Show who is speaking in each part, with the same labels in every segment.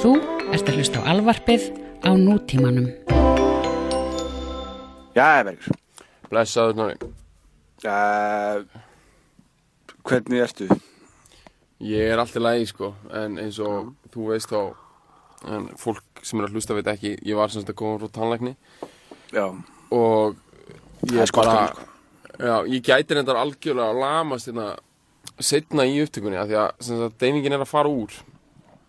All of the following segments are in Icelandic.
Speaker 1: Þú ert að hlusta á alvarpið á nútímanum.
Speaker 2: Já, Bergur.
Speaker 3: Blessaður Snorri.
Speaker 2: Uh, hvernig ertu?
Speaker 3: Ég er alltaf lægi sko, en eins og þú veist þá, en fólk sem er að hlusta veit ekki, ég var semst að koma frá tannlækni
Speaker 2: Já,
Speaker 3: og ég
Speaker 2: er sko
Speaker 3: bara,
Speaker 2: sko.
Speaker 3: já, ég gæti reyndar algjörlega að lamast hérna setna í upptökunni af því að sem sagt, deyfingin er að fara úr.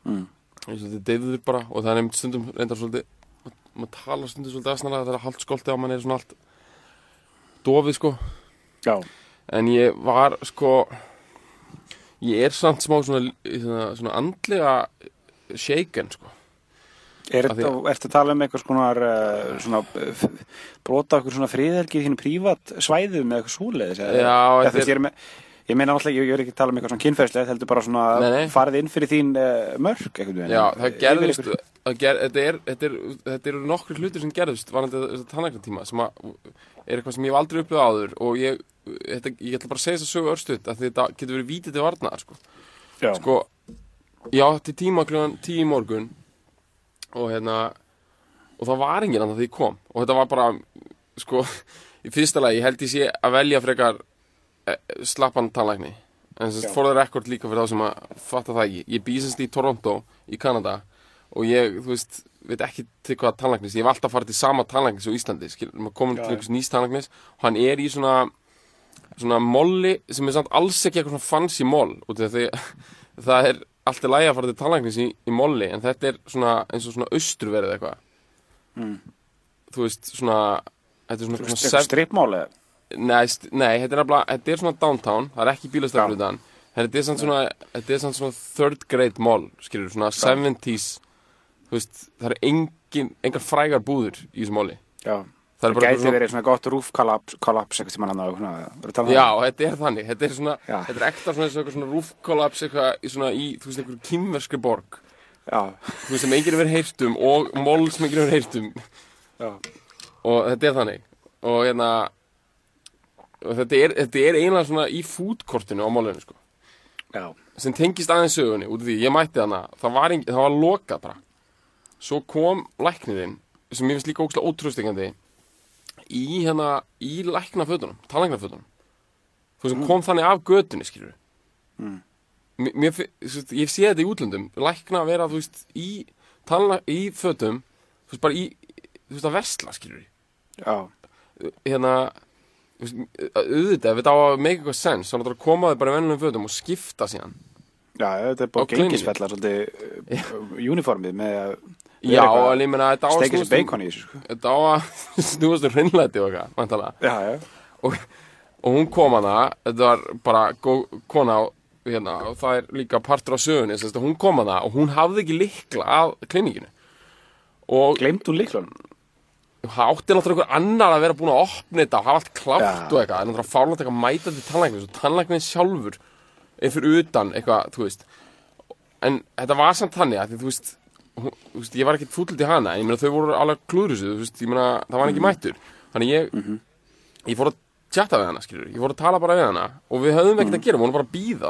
Speaker 2: Mm.
Speaker 3: Eins og þetta deyður bara og það er nefnt stundum reyndar svolítið, maður tala stundum svolítið aðsnalega þegar hálft skolti á mann er svona allt dofið sko.
Speaker 2: já,
Speaker 3: En ég var sko Ég er samt smá svona, svona, svona andlega shaken sko
Speaker 2: er þetta, að tala um eitthvað skonar uh, svona, uh, brota okkur svona friðhelgi í þínu prívat svæðum með eitthvað svoleiðis? eða-
Speaker 3: Já,
Speaker 2: eða
Speaker 3: þetta er-
Speaker 2: ég meina alltaf, ég, ég er ekki að tala um eitthvað svona kynferðslega, heldur bara svona
Speaker 3: Nei, nei.
Speaker 2: farið inn fyrir þín uh, mörk, eitthvað veginn.
Speaker 3: Já, það gerðist það ger, þetta, er, þetta, er, þetta eru nokkri hlutir sem gerðist varandi þetta tannæknatíma sem að, er eitthvað sem ég hef aldrei upplifað áður og ég, þetta, ég ætla bara að segja þess að sögu örstuð að þetta getur verið vítið til varnaðar sko.
Speaker 2: Já,
Speaker 3: sko, ég átti tíma kljóðan tíu morgun og hérna og það var enginn annað því ég kom og þetta var bara, sko í fyrsta lagi, ég held ég sé að velja frekar eh, slappan tannlækni. En þess að fór það rekord líka fyrir þá sem að fatta það. Ekki, ég býsast í Toronto í Kanada og ég, þú veist veit ekki til hvaða tannlæknis, ég hef alltaf farið til sama tannlæknis á Íslandi, skil, maður
Speaker 2: Já,
Speaker 3: til einhvers nýst tannlæknis og hann er í svona svona molli sem er samt alls ekki eitthvað svona fancy moll það er alltaf lægi að fara til tannlæknis í, í molli en þetta er svona eins og svona austurverið eitthvað.
Speaker 2: Mm.
Speaker 3: þú veist svona þetta er svona, svona sev-
Speaker 2: strippmáli
Speaker 3: nei, nei, þetta er, nefnilega- þetta er svona downtown það er ekki bílastafur utan þetta er svona, þetta er svona third grade mall skilur, svona 70s þú veist, það er engin engar frægar búður í þessu molli
Speaker 2: Já,
Speaker 3: það er
Speaker 2: það gæti
Speaker 3: svona,
Speaker 2: verið svona gott roof kollaps, kollaps eitthvað sem svona, tala um
Speaker 3: Já, þetta er þannig, þetta er svona
Speaker 2: Já.
Speaker 3: þetta er ekta svona, eitthvað svona roof collapse eitthvað í svona í, þú veist, einhverju kýmverskri borg.
Speaker 2: Já,
Speaker 3: þú veist, sem enginn hefur heyrt um og mól sem enginn hefur heyrt um.
Speaker 2: Já,
Speaker 3: og þetta er þannig. Og hérna þetta er, þetta er einlega svona í foodkortinu á málinu, sko.
Speaker 2: Já,
Speaker 3: sem tengist aðeins sögunni, út af því, ég mætti hana það var, engin, það var lokað bara. Svo kom læknirinn sem ég finnst líka ógslag ótrústingandi í hérna, í læknafötunum tannlæknafötunum. Þú veist, kom þannig af götunni, skilur
Speaker 2: Mm.
Speaker 3: mér, veist, ég sé þetta í útlöndum lækna að vera, þú veist, í tannlæ, í fötum, þú veist, bara í þú veist, að versla, skilur
Speaker 2: já,
Speaker 3: hérna auðvitað, þetta á að make eitthvað sens þá náttúrulega koma þau bara í venjulegum fötum og skipta síðan.
Speaker 2: Já, þetta er
Speaker 3: Á
Speaker 2: bara
Speaker 3: klíník.
Speaker 2: gengisfella svolítið uh, uniformið með að
Speaker 3: já, en ég meina, þetta á að snúast um-
Speaker 2: sko.
Speaker 3: þetta á að snúast um hreinlæti og eitthvað,
Speaker 2: já,
Speaker 3: og, og hún kom hana þetta var bara góð kona hérna, og það er líka partur af sögunni að hún kom hana og hún hafði ekki likla að klinikinu. Og
Speaker 2: glemt hún líklun
Speaker 3: það átti náttúrulega einhver annar að vera búin að opna þetta og hafa allt klátt
Speaker 2: Já.
Speaker 3: og eitthvað. En náttúrulega fárlega eitthvað mæta til tannlæknis og tannlæknin sjálfur fyrir utan eitthvað, þú veist. En þetta var samt þannig að því, þú veist, hún, þú veist ég var ekkert fúll til hana en ég meina þau voru alveg klúðrusu þú veist, ég meina það var ekki mættur. Þannig ég, ég fór að tjatta við hana skilur, ég fór að tala bara við hana og við höfðum ekkert að gera, við vorum bara að býða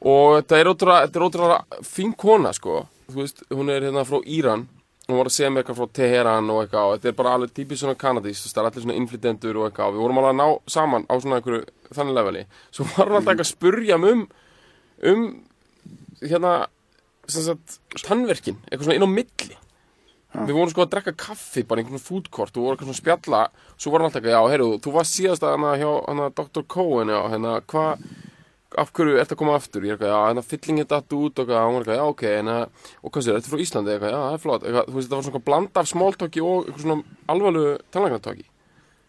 Speaker 3: og þetta er ótrúlega, ótrúlega fín kona sko, þú veist, hún er hérna frá Íran. Hún var að segja mig eitthvað frá Teheran og eitthvað og þetta er bara alveg típist svona kanadís það er allir svona inflytendur og eitthvað. Og við vorum alveg að ná saman á svona einhverju þannig leveli. Svo var hún alltaf eitthvað að spurja um um hérna tannverkin eitthvað svona inn á milli. Við vorum sko að drekka kaffi bara einhvern foodcourt og vorum eitthvað svona spjalla. Svo var hann alltaf eitthvað, já, heyrðu, þú varst síðast að hana hjá hana Dr. Cohen, já, hérna, hvað af hverju ert að koma aftur? Ég er eitthvað, já, hérna fyllingin datt út og eitthvað, hún var eitthvað, já, ok, en að, og hvað sér, þetta er frá Íslandi, eitthvað, já, það er flott, eitthvað, þú veist, þetta var svona blanda af smáltóki og eitthvað svona alvarlegu tannlæknartóki.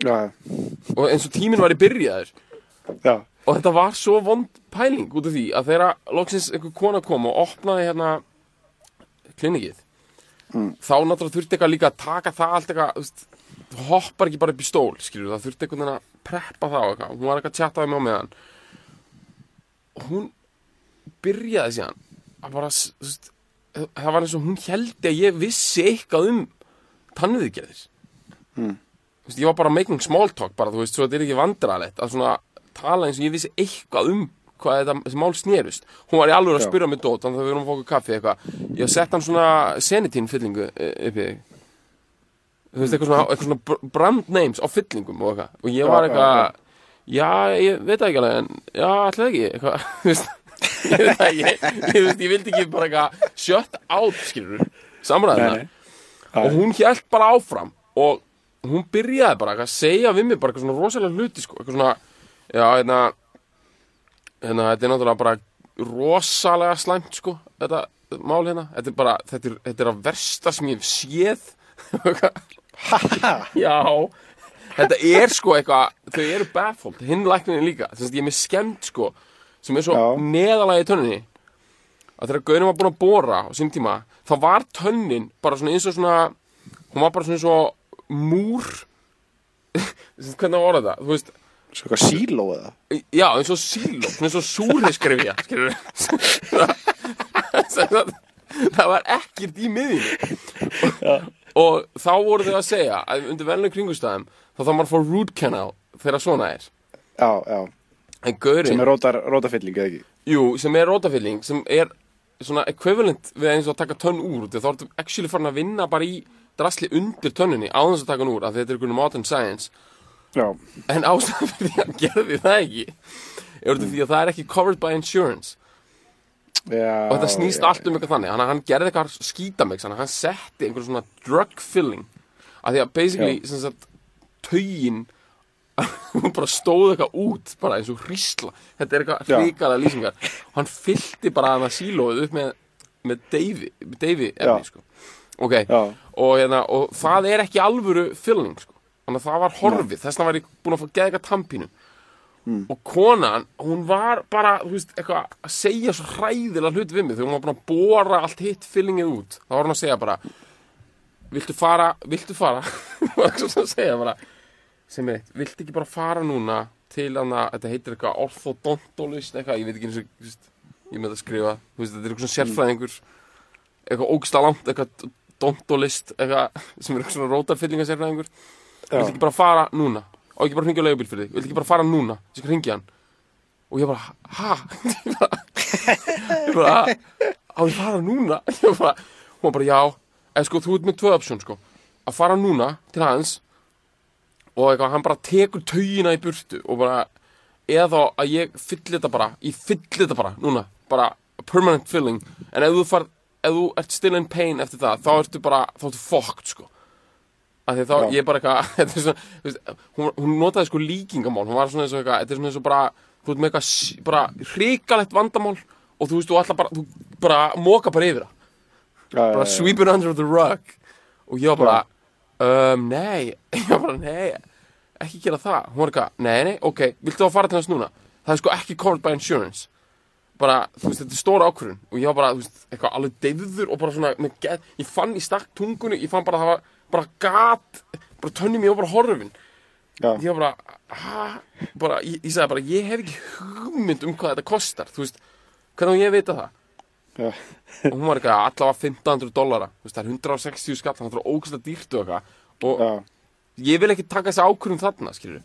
Speaker 2: já,
Speaker 3: Og eins og tíminn var í byrjaður.
Speaker 2: já,
Speaker 3: Og þetta var svo vond pæling út af því að þegar loksins einhver kona kom og opnaði hérna klinikið, þá náttúrulega þurfti eitthvað líka að taka það allt eitthvað, þú veist, hoppar ekki bara upp í stól, skilur, það þurfti veginn að preppa það og eitthvað, hún var eitthvað að chatta við mig á meðan og hún byrjaði síðan að bara, s- þú veist, það var eins og hún heldi að ég vissi eitthvað um tannviðgerðir.
Speaker 2: Mm.
Speaker 3: ég var bara making small talk bara, þú veist, svo þetta er ekki vandralett að svona tala eins og ég vissi eitthvað um hvað þetta, þessi mál snerust. Hún var í alveg að spyrja mig dót þannig að við erum að fóka kaffi eitthvað. Ég sett hann svona senitín fyllingu upp í þig þú veist, eitthvað svona, eitthvað svona br- brand names á fyllingum og eitthvað. Og ég var eitthvað já, ég veit ekki alveg en já, alltaf ekki? Eitthvað, þú veist ég veit ekki, ég, veist, ég vildi ekki bara eitthvað shut out, skilur samræðina og hún hélt bara áfram og hún byrjaði bara að segja við mig bara eitthvað svona rosalega hluti sko, eitthvað svona, já, hérna hérna, þetta er náttúrulega bara rosalega slæmt sko, þetta mál hérna, þetta er bara þetta er, þetta er að versta sem ég hef séð. Já þetta er sko eitthvað, þau eru baffled hinn lækninni líka, þess að ég er með skemmt sko, sem er svo neðalega í tönninni. Að þegar Gaurin var búin að bóra á sín tíma, þá var tönnin bara svona eins og svona hún var bara svona eins og múr. Hvernig að orða það þú veist,
Speaker 2: Svo eitthvað síló eða?
Speaker 3: já, eins og síló svona eins og súrheiskrifja skilur það, það var ekkert í miðjunni. Og þá voru þau að segja að undir velnum kringustæðum þá þá maður að fá root canal þegar svona er
Speaker 2: Já, já.
Speaker 3: en Gaurin,
Speaker 2: Sem er rótar, rótafylling, eða ekki?
Speaker 3: jú, sem er rótafylling sem er svona equivalent við eins og að taka tönn úr þá ertu actually farin að vinna bara í drasli undir tönninni á þess að taka hann úr af því þetta er einhvern modern science
Speaker 2: Já.
Speaker 3: en ástæðan fyrir því að gerði það ekki er af því að það er ekki covered by insurance
Speaker 2: Já.
Speaker 3: og þetta snýst allt um eitthvað þannig hann, hann gerði eitthvað skítamix hann, hann setti einhver svona drug filling af því að basically
Speaker 2: Já.
Speaker 3: sagt, taugin hún bara stóð eitthvað út bara eins og hrísla þetta er eitthvað
Speaker 2: Já.
Speaker 3: hrikalega lýsingar hann fyllti bara hann að sílóið upp með, með Davy, Davy efni
Speaker 2: Já.
Speaker 3: sko. ok,
Speaker 2: Já.
Speaker 3: og, hérna, og það er ekki alvöru filling sko. þannig að það var horfið þess vegna var ég búin að fá geða eitthvað tampínu og konan, hún var bara þú veist, eitthvað að segja svo hræðilega hluti við mig. Þegar hún var búin að bóra allt hitt fillingið út, þá var hún að segja bara viltu fara, viltu fara? Var svo að segja bara sem eitt, viltu ekki bara fara núna til hann að, þetta heitir eitthvað orthodontolist, eitthvað, ég veit ekki eins og ég með að skrifa, þú veist, þetta er eitthvað svona sérfræðingur eitthvað ógsta langt, eitthvað dontolist, eitthvað sem er eitthvað svona rótarfyllingasérfræðingur viltu ekki bara fara núna og ekki bara hringja á leigubíl fyrir þig, viltu ekki bara fara núna? Þess að hringja hann. Og ég bara, ha? ég bara, ég bara á ég fara núna? Ég bara, hún bara, já. En sko, þú ert með tvö option, sko. Að fara núna til hans og eitthvað, hann bara tekur taugina í burtu og bara, eða þá að ég fylli þetta bara, ég fylli þetta bara núna, bara permanent filling. En ef þú far, ef þú ert still in pain eftir það, þá ertu bara, þá ertu fucked, sko að þá ég bara eitthvað er svona, veist, hún, hún notaði sko líkingamál. Hún var svona eins og eitthvað, þetta er svona eins og bara þú ert með eitthvað bara hrikalegt vandamál og þú veist, þú ætla bara þú bara móka bara yfir það. Bara sweep it under the rug. Og ég var bara um, nei, ég var bara, nei ekki gera það, hún var eitthvað, nei, nei, ok viltu þá fara til hans núna, það er sko ekki covered by insurance. Bara, þú veist, þetta er stóra ákvörðun. Og ég var bara, þú veist, eitthvað alveg deyður og bara svona, með get, ég fann í stakk tungunni, ég fann bara að það var bara gat, bara tönni mér og bara horfin.
Speaker 2: Já.
Speaker 3: ég var bara, ha, bara ég, ég sagði bara, ég hef ekki hugmynd um hvað þetta kostar, þú veist, hvernig á ég að vita það?
Speaker 2: Já.
Speaker 3: og hún var eitthvað allavega 1500 dollara. Þú veist, það er 160 skall, þannig að það er ógæslega dýrt og eitthvað. Og
Speaker 2: Já.
Speaker 3: ég vil ekki taka þessi ákvörðum þarna, skilur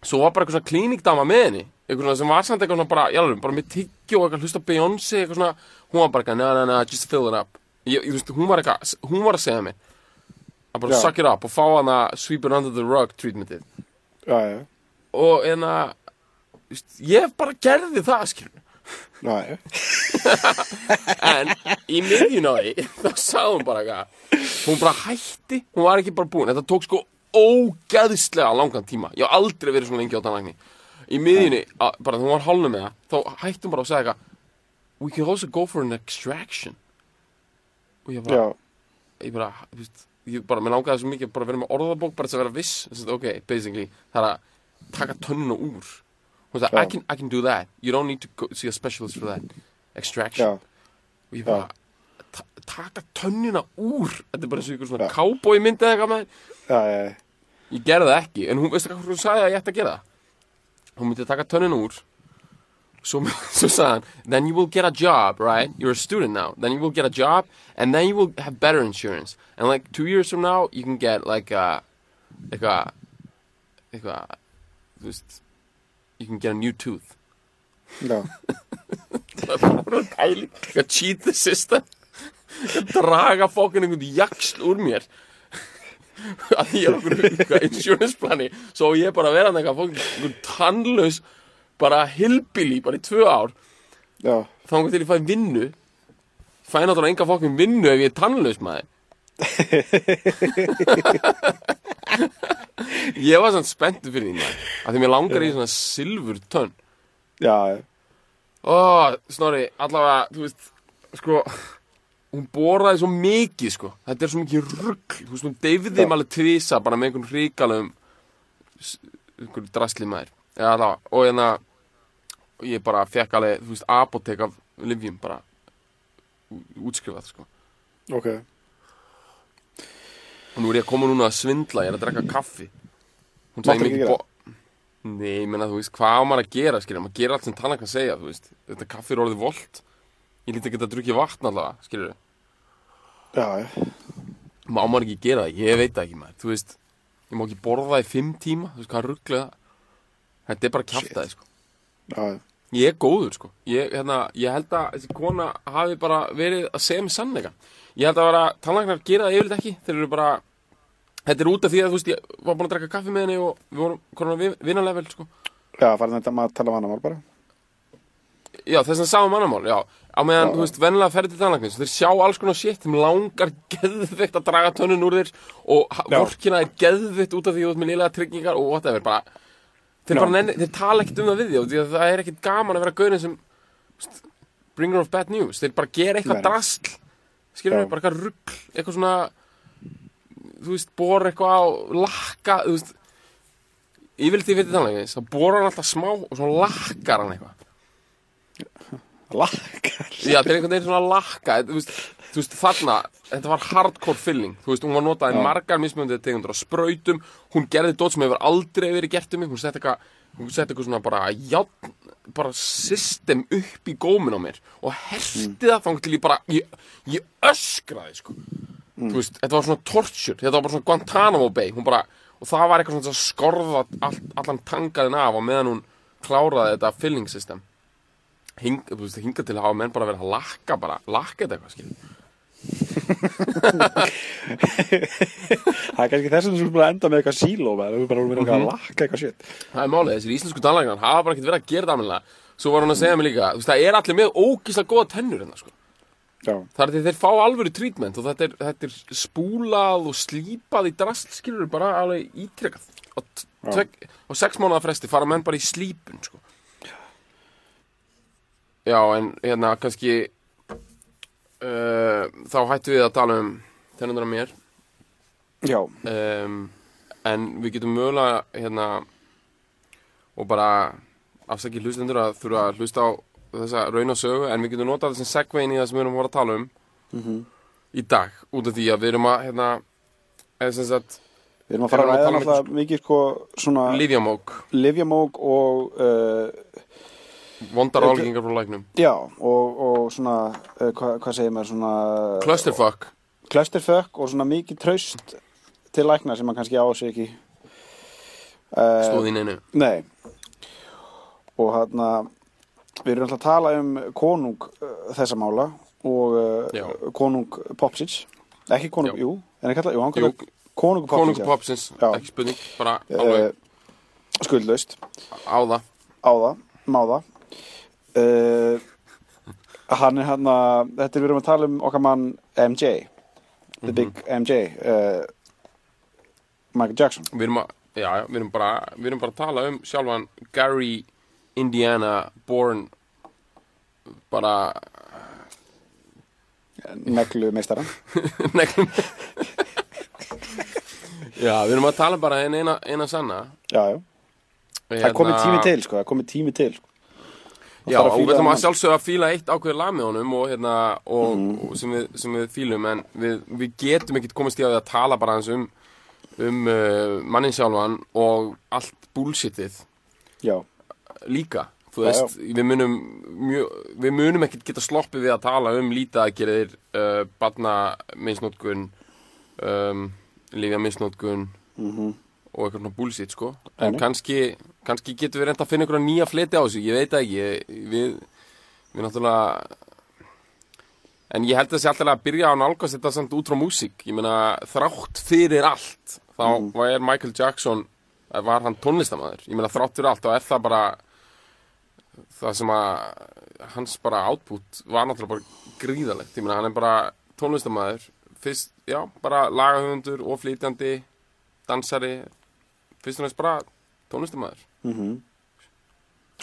Speaker 3: svo var bara eitthvað svona klínikdama með henni eitthvað svona sem var samt eitthvað svona bara, jálfum, bara með tyggju og eitthvað hlusta Beyoncé eitthvað svona, hún var bara eitthvað, na na na, just fill it up. Ég, ég, veist, hún var eitthvað, hún var að segja mér að bara suck it up og fá hana sweep it under the rug treatmentið og en að ég bara gerði það, skilur. En í miðjun á því þá sagði hún bara eitthvað. Hún bara hætti, hún var ekki bara búin. Þetta tók sko ógæðislega langan tíma. Ég hef aldrei verið svona lengi á tannlækni. Í miðjunni, að, bara þegar hún var hálnum með það þá hætti hún bara að segja eitthvað we can also go for an extraction. Og ég bara, ég bara, þú veist ég bara, mér langaði svo mikið bara að vera með orðabók bara til að vera viss, þess að, ok, basically það er að taka tönnuna úr. Hún sagði. I can, I can do that. You don't need to go, see a specialist for that extraction.
Speaker 2: Já.
Speaker 3: og ég bara ta taka tönnina úr. Þetta er bara eins og ykkur svona cowboy myndi eða eitthvað með ég gerði það ekki, en hún veistu hvað hún sagði að ég ætti að gera? Hún myndi taka tönnina úr svo, svo sagði hann then you will get a job, right? You're a student now, then you will get a job and then you will have better insurance. And like two years from now you can get like a eitthvað eitthvað þú veist you can get a new tooth.
Speaker 2: Já,
Speaker 3: Það er bara pæling að cheat the system. Að draga fókinn einhvern jaksl úr mér. Að ég er okkur eitthvað insurance plani svo á ég bara að vera hann eitthvað fókinn einhvern tannlaus bara hillbilly bara í tvö ár
Speaker 2: já,
Speaker 3: þá hann til ég fæ vinnu fæ náttúrulega enga fókinn vinnu ef ég er tannlaus maður ég var svona spenntur fyrir því maður að því mér langar í svona silfur tönn
Speaker 2: já, já,
Speaker 3: Ó, Snorri, allavega, þú veist, sko, hún boraði svo mikið, sko. Þetta er svo mikið rugg. Þú veist, hún deyfði
Speaker 2: Já.
Speaker 3: þeim alveg tvisa bara með einhvern hríkalum, einhvern drasli maður. Eða allavega, og hérna, og ég bara fekk alveg, þú veist, apotek af livjum, bara útskrifað, sko.
Speaker 2: ok.
Speaker 3: Og nú er ég að koma núna að svindla, ég er að drekka kaffi. Hún sagði
Speaker 2: ekki
Speaker 3: mikið
Speaker 2: gera
Speaker 3: bo... Nei, ég meina, þú veist, hvað á maður að gera, skilja, maður gerir allt sem tannan kann segja, þú veist. Þetta kaffi er orðið volt. Ég lítið að geta að drukja vatn allavega, skilur
Speaker 2: Já, já,
Speaker 3: Má maður ekki gera það, ég veit það ekki maður, þú veist. Ég má ekki borða það í fimm tíma, þú veist, hvað rugglega það. Þetta er bara kjaftaði, sko.
Speaker 2: já, já.
Speaker 3: Ég er góður, sko. Ég, hérna, ég held að þessi kona hafi bara verið að segja mig sannleika. Ég held að vera, tannlæknar gera það yfirleitt ekki. Þeir eru bara, þetta er út af því að, þú veist, ég var búin að drekka kaffi með henni og við vorum konar vinnarlevel, sko.
Speaker 2: Já, farin þetta maður að tala vannamál bara.
Speaker 3: Já, þess að sama mannamál, já. Á meðan,
Speaker 2: Já.
Speaker 3: þú veist, vennilega ferði til tannlæknis, þeir sjá alls konar shit, þeim langar geðveikt að draga tönnun úr þér og vorkina er geðveikt út af því þú ert með liðlega tryggingar og whatever, bara, þeir nenni, þeir tala ekkert um það við því, því að það er ekkert gaman að vera gaurin sem bringer of bad news, þeir bara gera eitthvað drasl, skilur við, bara eitthvað rugl, eitthvað svona, þú veist, bor eitthvað á, lakka, þú veist, yfirleitt í fyrir tannlæknis, þá bor hann alltaf smá og svo lakkar hann eitthvað.
Speaker 2: Lakkar.
Speaker 3: Já, þetta er einhvern veginn svona lakka. Þú veist, þú veist, þarna, þetta var hardcore filling Þú veist, hún var notaði
Speaker 2: Já.
Speaker 3: margar mismunandi tegundur á sprautum. Hún gerði dót sem hefur aldrei verið gert um mig. Hún setti eitthvað, hún setti eitthvað svona bara játn, bara system upp í gómin á mér Og herti það þangt til ég bara, ég, ég öskraði, sko. Þú veist, þetta var svona torture, þetta var bara svona Guantanamo Bay. Hún bara, og það var eitthvað svona skorða all, allan tangaðin af Og meðan hún kláraði þetta filling system hing, hinga til að hafa menn bara verið að lakka bara, lakka þetta eitthvað, skil
Speaker 2: Það er kannski þess að þú skulle bara enda með eitthvað síló þú bara verið að lakka eitthvað shit.
Speaker 3: það er málið, þessir íslensku tannlæknar hafa bara ekkert verið að gera það almennilega. Svo var hún að segja mig líka, þú veist, það er allir með ógíslega góða tennur hérna, sko.
Speaker 2: Já,
Speaker 3: það er því þeir fá alvöru treatment og þetta er, þetta er spúlað og slípað í drast, skilur bara alveg ítrekkað og, og sex mánuða fresti fara menn bara í slípun, sko já, en hérna, kannski uh, þá hættu við að tala um tennundur af mér.
Speaker 2: Já,
Speaker 3: um, en við getum mögulega hérna og bara afsakið hlustendur að þurfa að hlusta á þessa raun og sögu en við getum notað þessum segvein í það sem við erum að fara að tala um
Speaker 2: Mhm.
Speaker 3: í dag út af því að við erum að hérna eða sem sagt
Speaker 2: við erum að fara að ræða
Speaker 3: tala um
Speaker 2: mikið sko svona
Speaker 3: livjamók,
Speaker 2: livjamók og uh,
Speaker 3: vondar álíkingar frá læknum.
Speaker 2: Já, og, og svona uh, hvað, hvað segir maður svona
Speaker 3: clusterfuck,
Speaker 2: clusterfuck og svona mikið traust til lækna sem maður kannski á sig ekki uh,
Speaker 3: stóð í neinu.
Speaker 2: Nei. Og hérna við erum alltaf að tala um konung uh, þessa mála og uh, konung Popsins ekki konung, jú, en ekki alltaf, jú, hann
Speaker 3: Jú,
Speaker 2: kallar konung Popsins
Speaker 3: popsins,
Speaker 2: Já.
Speaker 3: ekki spurning bara alveg.
Speaker 2: skuldlaust.
Speaker 3: Á það.
Speaker 2: Á það, má það uh, hann er hann að þetta er við erum að tala um okkar mann MJ the
Speaker 3: Mhm.
Speaker 2: big MJ uh, Michael Jackson.
Speaker 3: Við erum að Já, við erum bara, við erum bara að tala um sjálfan Gary Indiana born bara
Speaker 2: neglu meistara
Speaker 3: neglum Já, við erum að tala bara en eina, eina sanna.
Speaker 2: Já, já, það er komið tími til sko, það er komið tími til Það
Speaker 3: Já, og við ætlum að
Speaker 2: þennan.
Speaker 3: sjálfsögða að fíla eitt ákveður lag með honum og, hérna, og,
Speaker 2: Mhm.
Speaker 3: og sem, við, sem við fílum en við, við getum ekkert komast í að, að tala bara eins um, um uh, mannin sjálfan og allt bullshitið.
Speaker 2: Já,
Speaker 3: líka þú
Speaker 2: Já,
Speaker 3: veist, við munum mjög, við munum ekkert geta sloppið við að tala um lítaðgerðir, uh, barna misnótkun um, lífja misnótkun
Speaker 2: mhm.
Speaker 3: og og eitthvað svona bullshit sko. En kannski, kannski getum við reynd að finna einhverja nýja fleti á þessu, ég veit það ekki. Ég, við, við náttúrulega en ég held að þessi alltaf að byrja á nálgast þetta samt út frá músík. Ég meina þrátt fyrir allt þá
Speaker 2: Mm.
Speaker 3: var Michael Jackson var hann tónlistamæður, ég meina þrátt fyrir allt og er það bara það sem að hans bara output var náttúrulega bara gríðalegt ég meina hann er bara tónlistamæður fyrst, já, bara lagahöfundur og flytjandi, dansari fyrst og næst bara tónlistamæður
Speaker 2: mm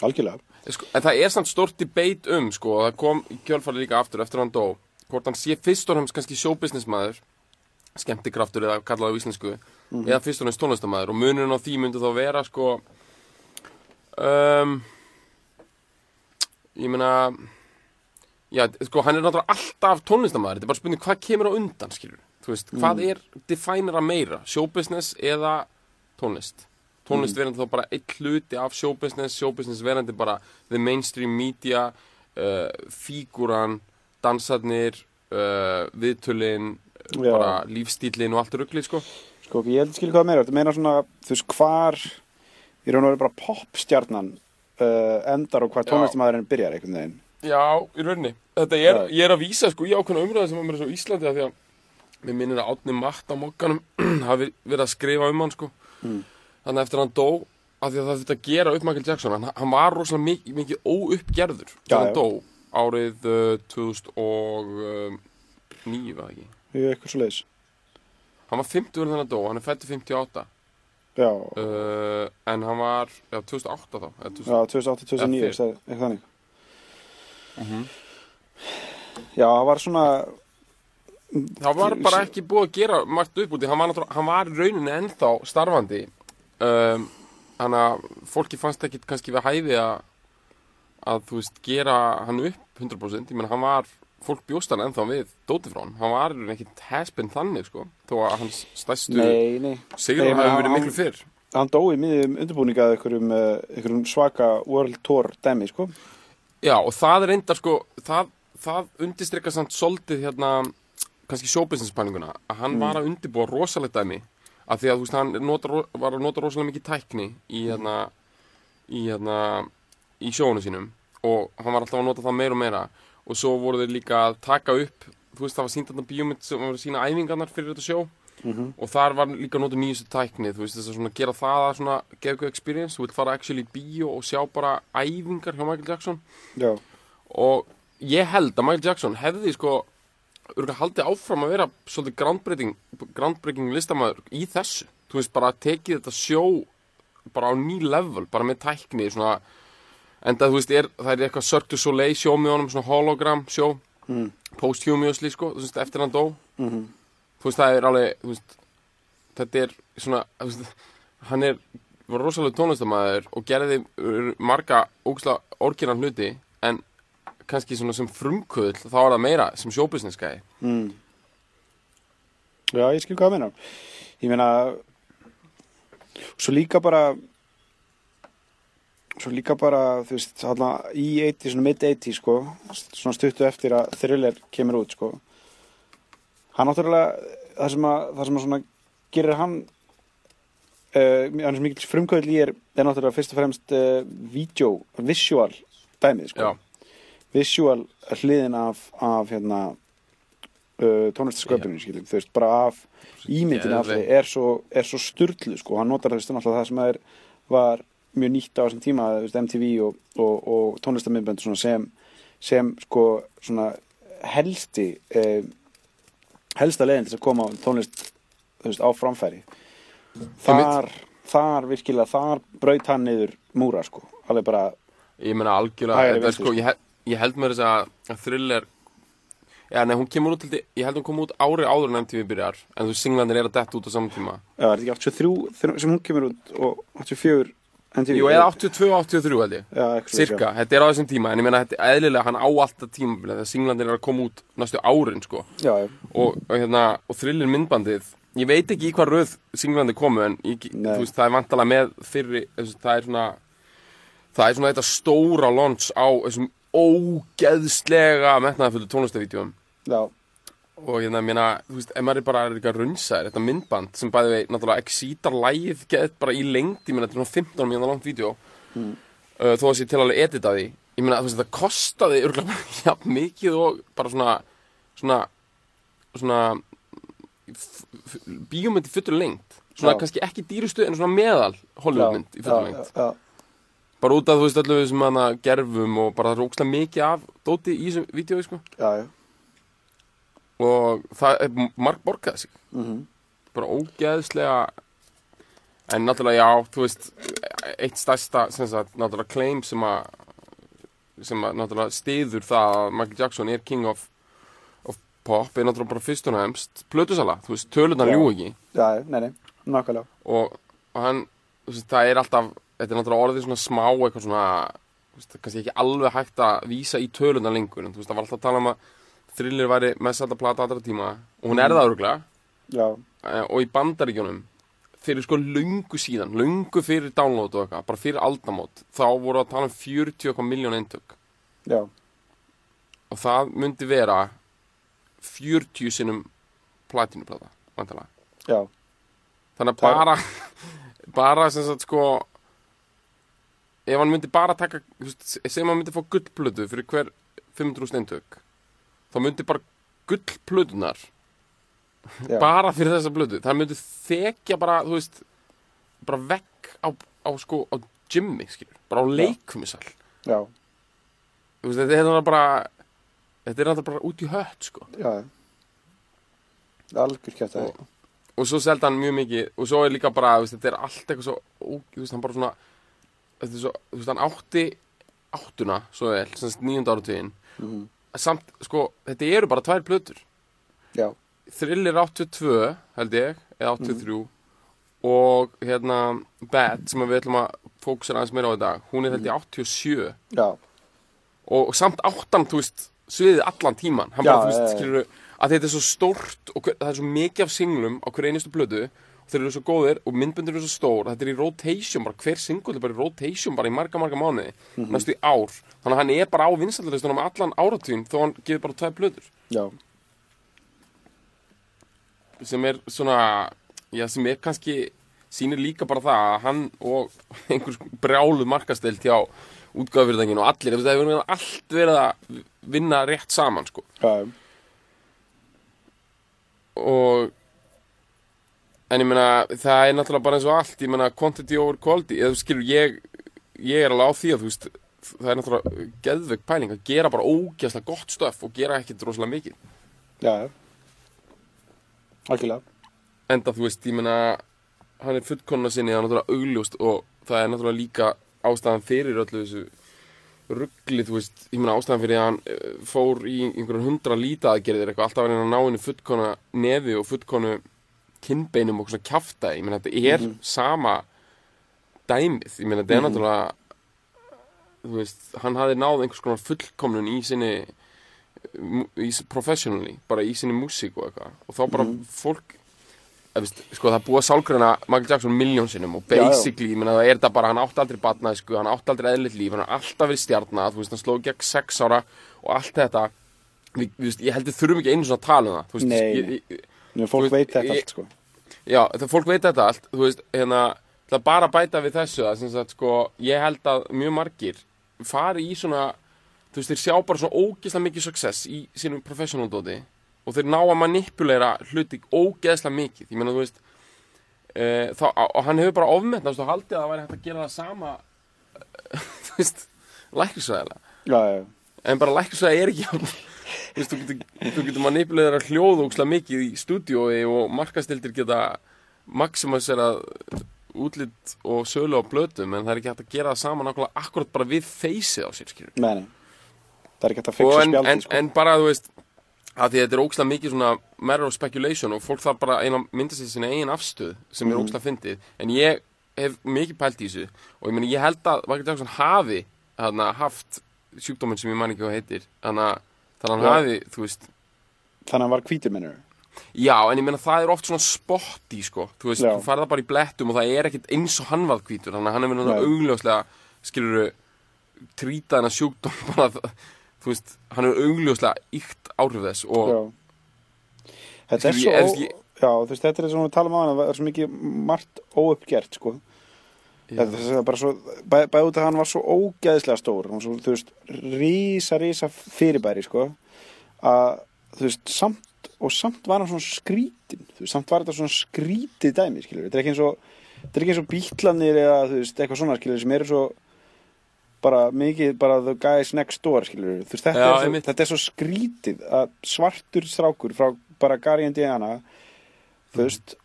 Speaker 2: algjörlega.
Speaker 3: Sko, en það er samt stórt debate um sko, og það kom í kjölfarið líka aftur eftir hann dó hvort hann sé fyrst og hans kannski showbusinessmaður skemmtikraftur eða kallaði á íslensku eða fyrst og hans tónlistamæður og munurinn á því myndi þá vera sko um, ég meina já, sko, hann er náttúrulega alltaf tónlistamæður þetta er bara spurning hvað kemur á undan skilur veist, hvað er definera meira showbusiness eða tónlist. Tónlist verandi þá bara eitt hluti af showbusiness, showbusiness verandi bara the mainstream media uh, fíguran dansarnir uh, viðtölin
Speaker 2: Já.
Speaker 3: bara lífstílin og allt ruggli sko.
Speaker 2: Sko, ég held að skilja hvað meira, þetta meina svona, þú veist, hvar, í raun og veru bara popstjarnan uh, endar og hvar
Speaker 3: Já.
Speaker 2: tónlistamæðurinn byrjar einhvern veginn.
Speaker 3: Já, í rauninni. Þetta er, ég er að vísa sko í ákveðna umræði sem var mér svo Íslandi af því að mér minnir að Átni Matt á mokkanum hafi verið að skrifa um hann sko
Speaker 2: Mm.
Speaker 3: þannig að eftir að hann dó af því að það þurfti að gera upp Michael Jackson hann, hann var rosalega mikið, mikið óuppgerður
Speaker 2: Já,
Speaker 3: þegar hann dó árið uh, 2009 var ekki
Speaker 2: Ég er eitthvað svo leiðis.
Speaker 3: hann var 50 þegar hann dó, hann er fættur 58
Speaker 2: Já,
Speaker 3: uh, en hann var já, 2008 þá eða 2000
Speaker 2: já, 2008-2009,
Speaker 3: F4.
Speaker 2: eitthvað þannig.
Speaker 3: Mhm.
Speaker 2: Já, það var svona,
Speaker 3: Það var bara ekki búið að gera margt upp úti, hann var, hann var rauninni ennþá starfandi. Um, Þannig að fólki fannst ekki kannski við hæfi að að þú veist gera hann upp 100% ég menn hann var, fólk bjóst hann ennþá við dóti frá hann, hann var í rauninni ekkit hespin þannig sko, þó að hans
Speaker 2: nei.
Speaker 3: sigur
Speaker 2: Nei,
Speaker 3: hafi
Speaker 2: hann-
Speaker 3: verið miklu fyrr.
Speaker 2: Hann dó í miðjum undirbúningað einhverjum, uh, einhverjum svaka World Tour dæmi, sko.
Speaker 3: Já, og það er reyndar sko það, það undistrykka samt soldið hérna, kannski showbusiness pælinguna að hann var að undirbúa rosalegt dæmi af því að þú veist, hann nota, var að nota rosalega mikið tækni í hérna í hérna í sjónu sínum og hann var alltaf að nota það meira og meira og svo voru þeir líka að taka upp þú veist, það var sínt þarna bíómynd sem var að sína æfingarnar fyrir þetta sjó
Speaker 2: Mm
Speaker 3: og þar var líka að nota nýjustu tækni þú veist, þess að svona gera það að svona gefa experience, þú vilt fara actually í bíó og sjá bara æfingar hjá Michael Jackson.
Speaker 2: Já,
Speaker 3: og ég held að Michael Jackson hefði sko örugglega haldið áfram að vera svolítið groundbreaking, groundbreaking listamæður í þessu. Þú veist bara tekið þetta sjó bara á ný level, bara með tækni svona enda þú veist, er, það er eitthvað Cirque du Soleil sjó með honum, svona hologram sjó
Speaker 2: mm.
Speaker 3: posthumously sko, þú veist, eftir hann dó.
Speaker 2: Mm
Speaker 3: þú veist, það er alveg þú veist, þetta er svona þú veist, hann er var rosalega tónlistamæður og gerði marga ógæslega orkinan hluti en kannski svona sem frumkvöðl þá er það meira sem showbusiness gæði
Speaker 2: Mm. Já, ég skil hvað það meina. Ég meina, svo líka bara, svo líka bara, þú veist, þarna í 80, svona mid-80, sko, svona stuttu eftir að thriller kemur út, sko. Hann náttúrulega, það sem að, það sem að svona gerir hann, uh, hann er svo mikil frumkvöld í er, er náttúrulega fyrst og fremst uh, video, visual dæmið, sko. Visual hliðin af, af hérna, uh, tónlistasköpunni, skiljum, þú veist, bara af ímyndin af því er svo, er svo sturlu, sko, hann notar þess það sem er, var mjög nýtt á þessum tíma, veist, MTV og, og, og tónlistamindbönd sem, sem, sko, svona helsti, eh, helsta leiðin til að koma tónlist, veist, á framfæri. Þar, þar virkilega, þar braut hann niður múra, sko, alveg bara,
Speaker 3: ég meina algjörlega, þetta er sko, ég, hel- ég held með þess að, thriller já, nei, hún kemur út til því, ég held hún kom út ári áður en MTV byrjar, en þú singlandir er að detta út á saman tíma.
Speaker 2: Já, er þetta ekki 83 þegar- sem hún kemur út og 84 MTV?
Speaker 3: Jú, eða 82-83 held ég.
Speaker 2: Já, svoleiðis,
Speaker 3: Cirka, þetta er á þessum tíma En ég meina, þetta er eðlilega, hann á alltaf tímabilið Þegar singlandir er að koma út næstu árin, sko.
Speaker 2: Já, já,
Speaker 3: Og, og hérna, og thriller myndbandið Ég veit ekki í hvað röð singlandi komu En ég, veist, það er vantalega með fyrri Það er svona Það er svona þetta stóra launch á Þessum ógeðslega metnaðafullu tónlistavídeóum
Speaker 2: já,
Speaker 3: og hérna, mér þú veist, ef maður er bara eitthvað runnsæður, þetta myndband sem bæði við, náttúrulega, exítar lægið geðt bara í lengd, ég meina, þetta er svona 15 mínúna langt vídeo.
Speaker 2: Mm.
Speaker 3: uh, þó að sé til alveg edita því. Ég meina, þú veist, þetta kostaði örgulega bara jafn mikið og bara svona svona svona bíómynd í fullur lengt svona
Speaker 2: Já.
Speaker 3: kannski ekki dýrustu en svona meðal Hollywoodmynd í fullur
Speaker 2: já,
Speaker 3: lengt
Speaker 2: já,
Speaker 3: bara út af þú veist öllu þessum hana gerfum og bara rókslega mikið af dóti í þessum vídeo sko.
Speaker 2: já, já.
Speaker 3: og það er marg borgaði sig
Speaker 2: Mm
Speaker 3: bara ógeðslega en náttúrulega já, þú veist eitt stærsta, sem sagt, náttúrulega claim sem að sem að náttúrulega stiður það að Michael Jackson er king of, of pop er náttúrulega bara fyrst og nefnst plötusala, þú veist, tölunar ljú ekki.
Speaker 2: Já, nei, nei, nákvæmlega.
Speaker 3: Og, og hann, þú veist, það er alltaf þetta er náttúrulega orðið svona smá eitthvað svona, veist, kannski ekki alveg hægt að vísa í tölunar lengur, en þú veist, það var alltaf að tala um að Thriller væri mest að plata allra tíma og hún er það örgulega
Speaker 2: já,
Speaker 3: Eh, og í bandaríkjunum fyrir sko lungu síðan, lungu fyrir download og eitthvað, bara fyrir aldamót þá voru að tala um 40 eitthvað miljón eintök.
Speaker 2: Já,
Speaker 3: og það myndi vera 40 sinnum platinuplata, vantilega
Speaker 2: já,
Speaker 3: þannig að bara bara sem sagt sko ef hann myndi bara taka segjum hann myndi fá gullplötu fyrir hver 500 eintök þá myndi bara gullplötunar
Speaker 2: já,
Speaker 3: bara fyrir þessa blödu það myndi þekja bara, þú veist bara vekk á, á sko á gymmi, skilur, bara á leikumisal
Speaker 2: já,
Speaker 3: þú veist, þetta er bara þetta er náttúrulega bara út í hött, sko.
Speaker 2: Já. Algjör kjátt að
Speaker 3: og, og svo seldi hann mjög mikið og svo er líka bara, veist, þetta er allt eitthvað svo ó, veist, hann bara svona svo, þú veist, hann átti áttuna, svo vel, sem sagt nýjönda áratugin
Speaker 2: mm
Speaker 3: samt, sko, þetta eru bara tvær blötur
Speaker 2: já,
Speaker 3: Thriller 82 held ég, eða 83 og hérna Bad sem við ætlum að fókusera aðeins meira á í dag hún er held ég 87
Speaker 2: já,
Speaker 3: og, og samt áttan, þú veist sviðið allan tíman, hann
Speaker 2: Já,
Speaker 3: bara, þú veist, skilur að þetta er svo stórt og hver, það er svo mikið af singlum á hverju einustu blödu þeir eru svo góðir og myndbundir eru svo stór. Þetta er í rotation, bara. Hver single er bara í rotation bara í marga, marga mánuði,
Speaker 2: Mhm.
Speaker 3: næstu í ár. Þannig að hann er bara á vinsaldalistunum allan áratugin þó hann gefur bara tvær blöður
Speaker 2: já,
Speaker 3: sem er svona já, sem er kannski sýnir líka bara það að hann og einhvers brjálu markastelt hjá útgáfyrirtækinu og allir, það hefur allt verið að vinna rétt saman sko.
Speaker 2: já,
Speaker 3: og en ég meina það er náttúrulega bara eins og allt ég meina quantity over quality eða skilur ég, ég er alveg á því að þú veist það er náttúrulega geðveik pæling að gera bara ógeðslega gott stöf og gera ekkit rosalega mikið.
Speaker 2: Já, algjörlega.
Speaker 3: Enda þú veist, ég meina hann er fullkonna sinni, það er náttúrulega augljóst og það er náttúrulega líka ástæðan fyrir öllu þessu ruggli, þú veist, ég meina ástæðan fyrir að hann eh, fór í einhverjum hundra lítaðgerðir eitthvað, alltaf að reyna að ná henni fullkonna nefi og fullkonu kinnbeinum og svona kjafta, ég meina þetta er sama dæmið, ég meina þetta er náttúrulega þú veist, hann hafði náð einhvers konar fullkomnun í sinni í, professionally, bara í sinni músík og eitthvað, og þá bara fólk eða, veist, sko það búið að sálgreina Michael Jackson miljón sinnum og
Speaker 2: Já, já.
Speaker 3: basically, ég meina það er þetta bara, hann átti aldrei batnaði, sko, hann átti aldrei eðlitt líf hann alltaf verið stjarnað, þú veist, hann sló gegn sex ára og allt þetta. Við, við ég held við þurfum ekki einu svona að tala um það þú veist,
Speaker 2: Nei,
Speaker 3: ég, ég,
Speaker 2: Nú, fólk
Speaker 3: veist,
Speaker 2: veit þetta allt sko.
Speaker 3: Já, það fólk veit þetta allt. Þú veist, hérna Það bara bæta við þessu að, sem sagt, sko, Ég held að mjög margir fari í svona Þú veist, þeir sjá bara svona ógeðslega mikið success í sínum professional dóti og þeir ná að manipulera hluti ógeðslega mikið. Ég meina, þú veist e, þá, og hann hefur bara ofmetnast og haldið að það væri hægt að gera það sama þú veist, læknisvæðilega
Speaker 2: Já, já,
Speaker 3: en bara læknisvæði er ekki jafn- þú veist, þú getur, getur manipuleira hljóð ókslega mikið í stúdiói og markastildir geta maximisera útlit og sölu á blötum en það er ekki hægt að gera það saman nákvæmlega akkurat bara við feysið á sér
Speaker 2: meni Það er ekki hægt að fixa
Speaker 3: en,
Speaker 2: spjaldi
Speaker 3: en,
Speaker 2: sko.
Speaker 3: en bara þú veist að því að þetta er ókslega mikið svona matter of speculation og fólk þarf bara eina mynda sér sinna eigin afstöð sem er ókslega fyndið. En ég hef mikið pælt í þessu og ég meni ég held að Michael Jackson hafi hana, haft sjúkdóminn sem ég man ekki hvað heitir hana, þannig að hann
Speaker 2: Já.
Speaker 3: hafi þú veist
Speaker 2: Þannig að hann var hvítur minnur
Speaker 3: Já, en ég meina það er oft svona spotti sko, þú veist,
Speaker 2: Já.
Speaker 3: þú færð það bara í blettum og það er ekkit eins og hann var hvítur. Þannig að hann er verið náttúrulega augljóslega skilur trýta hennar sjúkdóm bara, það- þú veist, hann er augljóslega ykt áhrif þess og,
Speaker 2: Já, Þetta er
Speaker 3: Skilur,
Speaker 2: svo,
Speaker 3: ég-
Speaker 2: ó,
Speaker 3: ég-
Speaker 2: já, þú veist, þetta er svona að tala um á hann það er svo mikið margt óuppgert, sko Þetta er bara svo, bæ, bæði út að hann var svo ógeðslega stór, hann var svo, þú veist rísa, rísa fyrirbæri, sko að, þú veist, samt og samt var hann svona skrítin þú veist, samt var þetta svona skrítið dæmi, skilur þetta er ekki eins og, þetta er ekki eins og bítlanir eða, þú veist, eitthvað svona, skilur sem eru svo bara mikið, bara the guys next door, skilur þú veist, þetta,
Speaker 3: Já,
Speaker 2: er, svo, þetta er svo skrítið að svartur strákur frá bara Gary Indiana þú veist,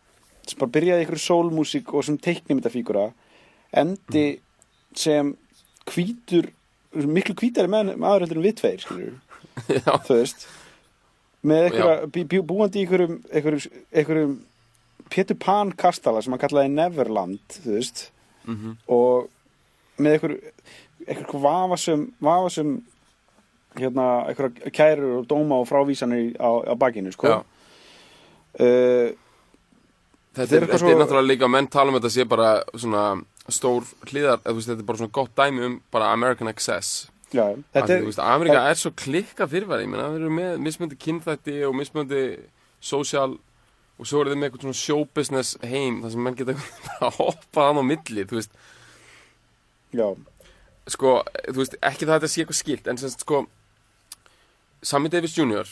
Speaker 2: sem bara byrjaði ykkur sólmúsík og sem teiknimyndafígura endi sem hvítur miklu hvítari með, maður heldur en við tveir þú veist með bú, búandi í einhverjum, einhverjum, einhverjum Pétur Pan kastala sem hann kallaði Neverland þú veist
Speaker 3: mhm,
Speaker 2: og með einhver einhver vafasum vafasum hérna, einhverja kærur og dóma og frávísanir á, á bakinu sko. Uh,
Speaker 3: Þetta
Speaker 2: er
Speaker 3: er, þetta er
Speaker 2: svo-
Speaker 3: náttúrulega líka, menn tala um þetta sé bara svona stór hliðar, eða þú veist, þetta er bara svona gott dæmi um bara American Access.
Speaker 2: já,
Speaker 3: Þetta er,
Speaker 2: er
Speaker 3: Amerika er svo klikka fyrirværi, ég meina, það eru með mismöndi kynþætti og mismöndi social og svo eru þið með eitthvað svona show business heim, þar sem menn geta bara hoppað hann á milli, þú veist,
Speaker 2: já,
Speaker 3: sko, þú veist, ekki það að þetta sé eitthvað skilt, en sem sko, Sammy Davis Jr.,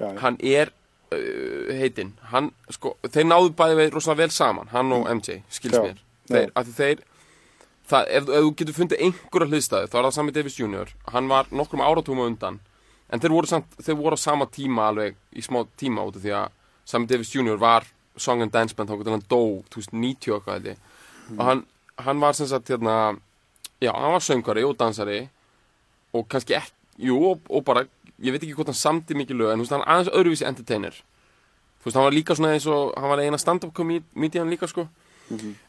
Speaker 2: já,
Speaker 3: hann er heitinn, hann, sko, þeir náðu bæði við rosalega vel saman, hann og MJ, skils mér, þeir, af því þeir, það, ef, ef þú getur fundið einhverja hliðstæðu, þá er það Sammy Davis Jr., hann var nokkrum áratúma undan, en þeir voru, samt, þeir voru á sama tíma alveg, í smá tíma út af því að Sammy Davis Jr. var song and dance band, þá getur hann dó, 2090 og eitthvað, held ég, og hann, hann var sem sagt, hérna, já, hann var söngari og dansari, og kannski ekki, jú, og, og bara, ég veit ekki hvort hann samdi mikið lög, en þú veist, hann aðeins öðruvísi entertainer. Þú veist, hann var líka svona eins og, hann var eina stand-up komedian líka, sko.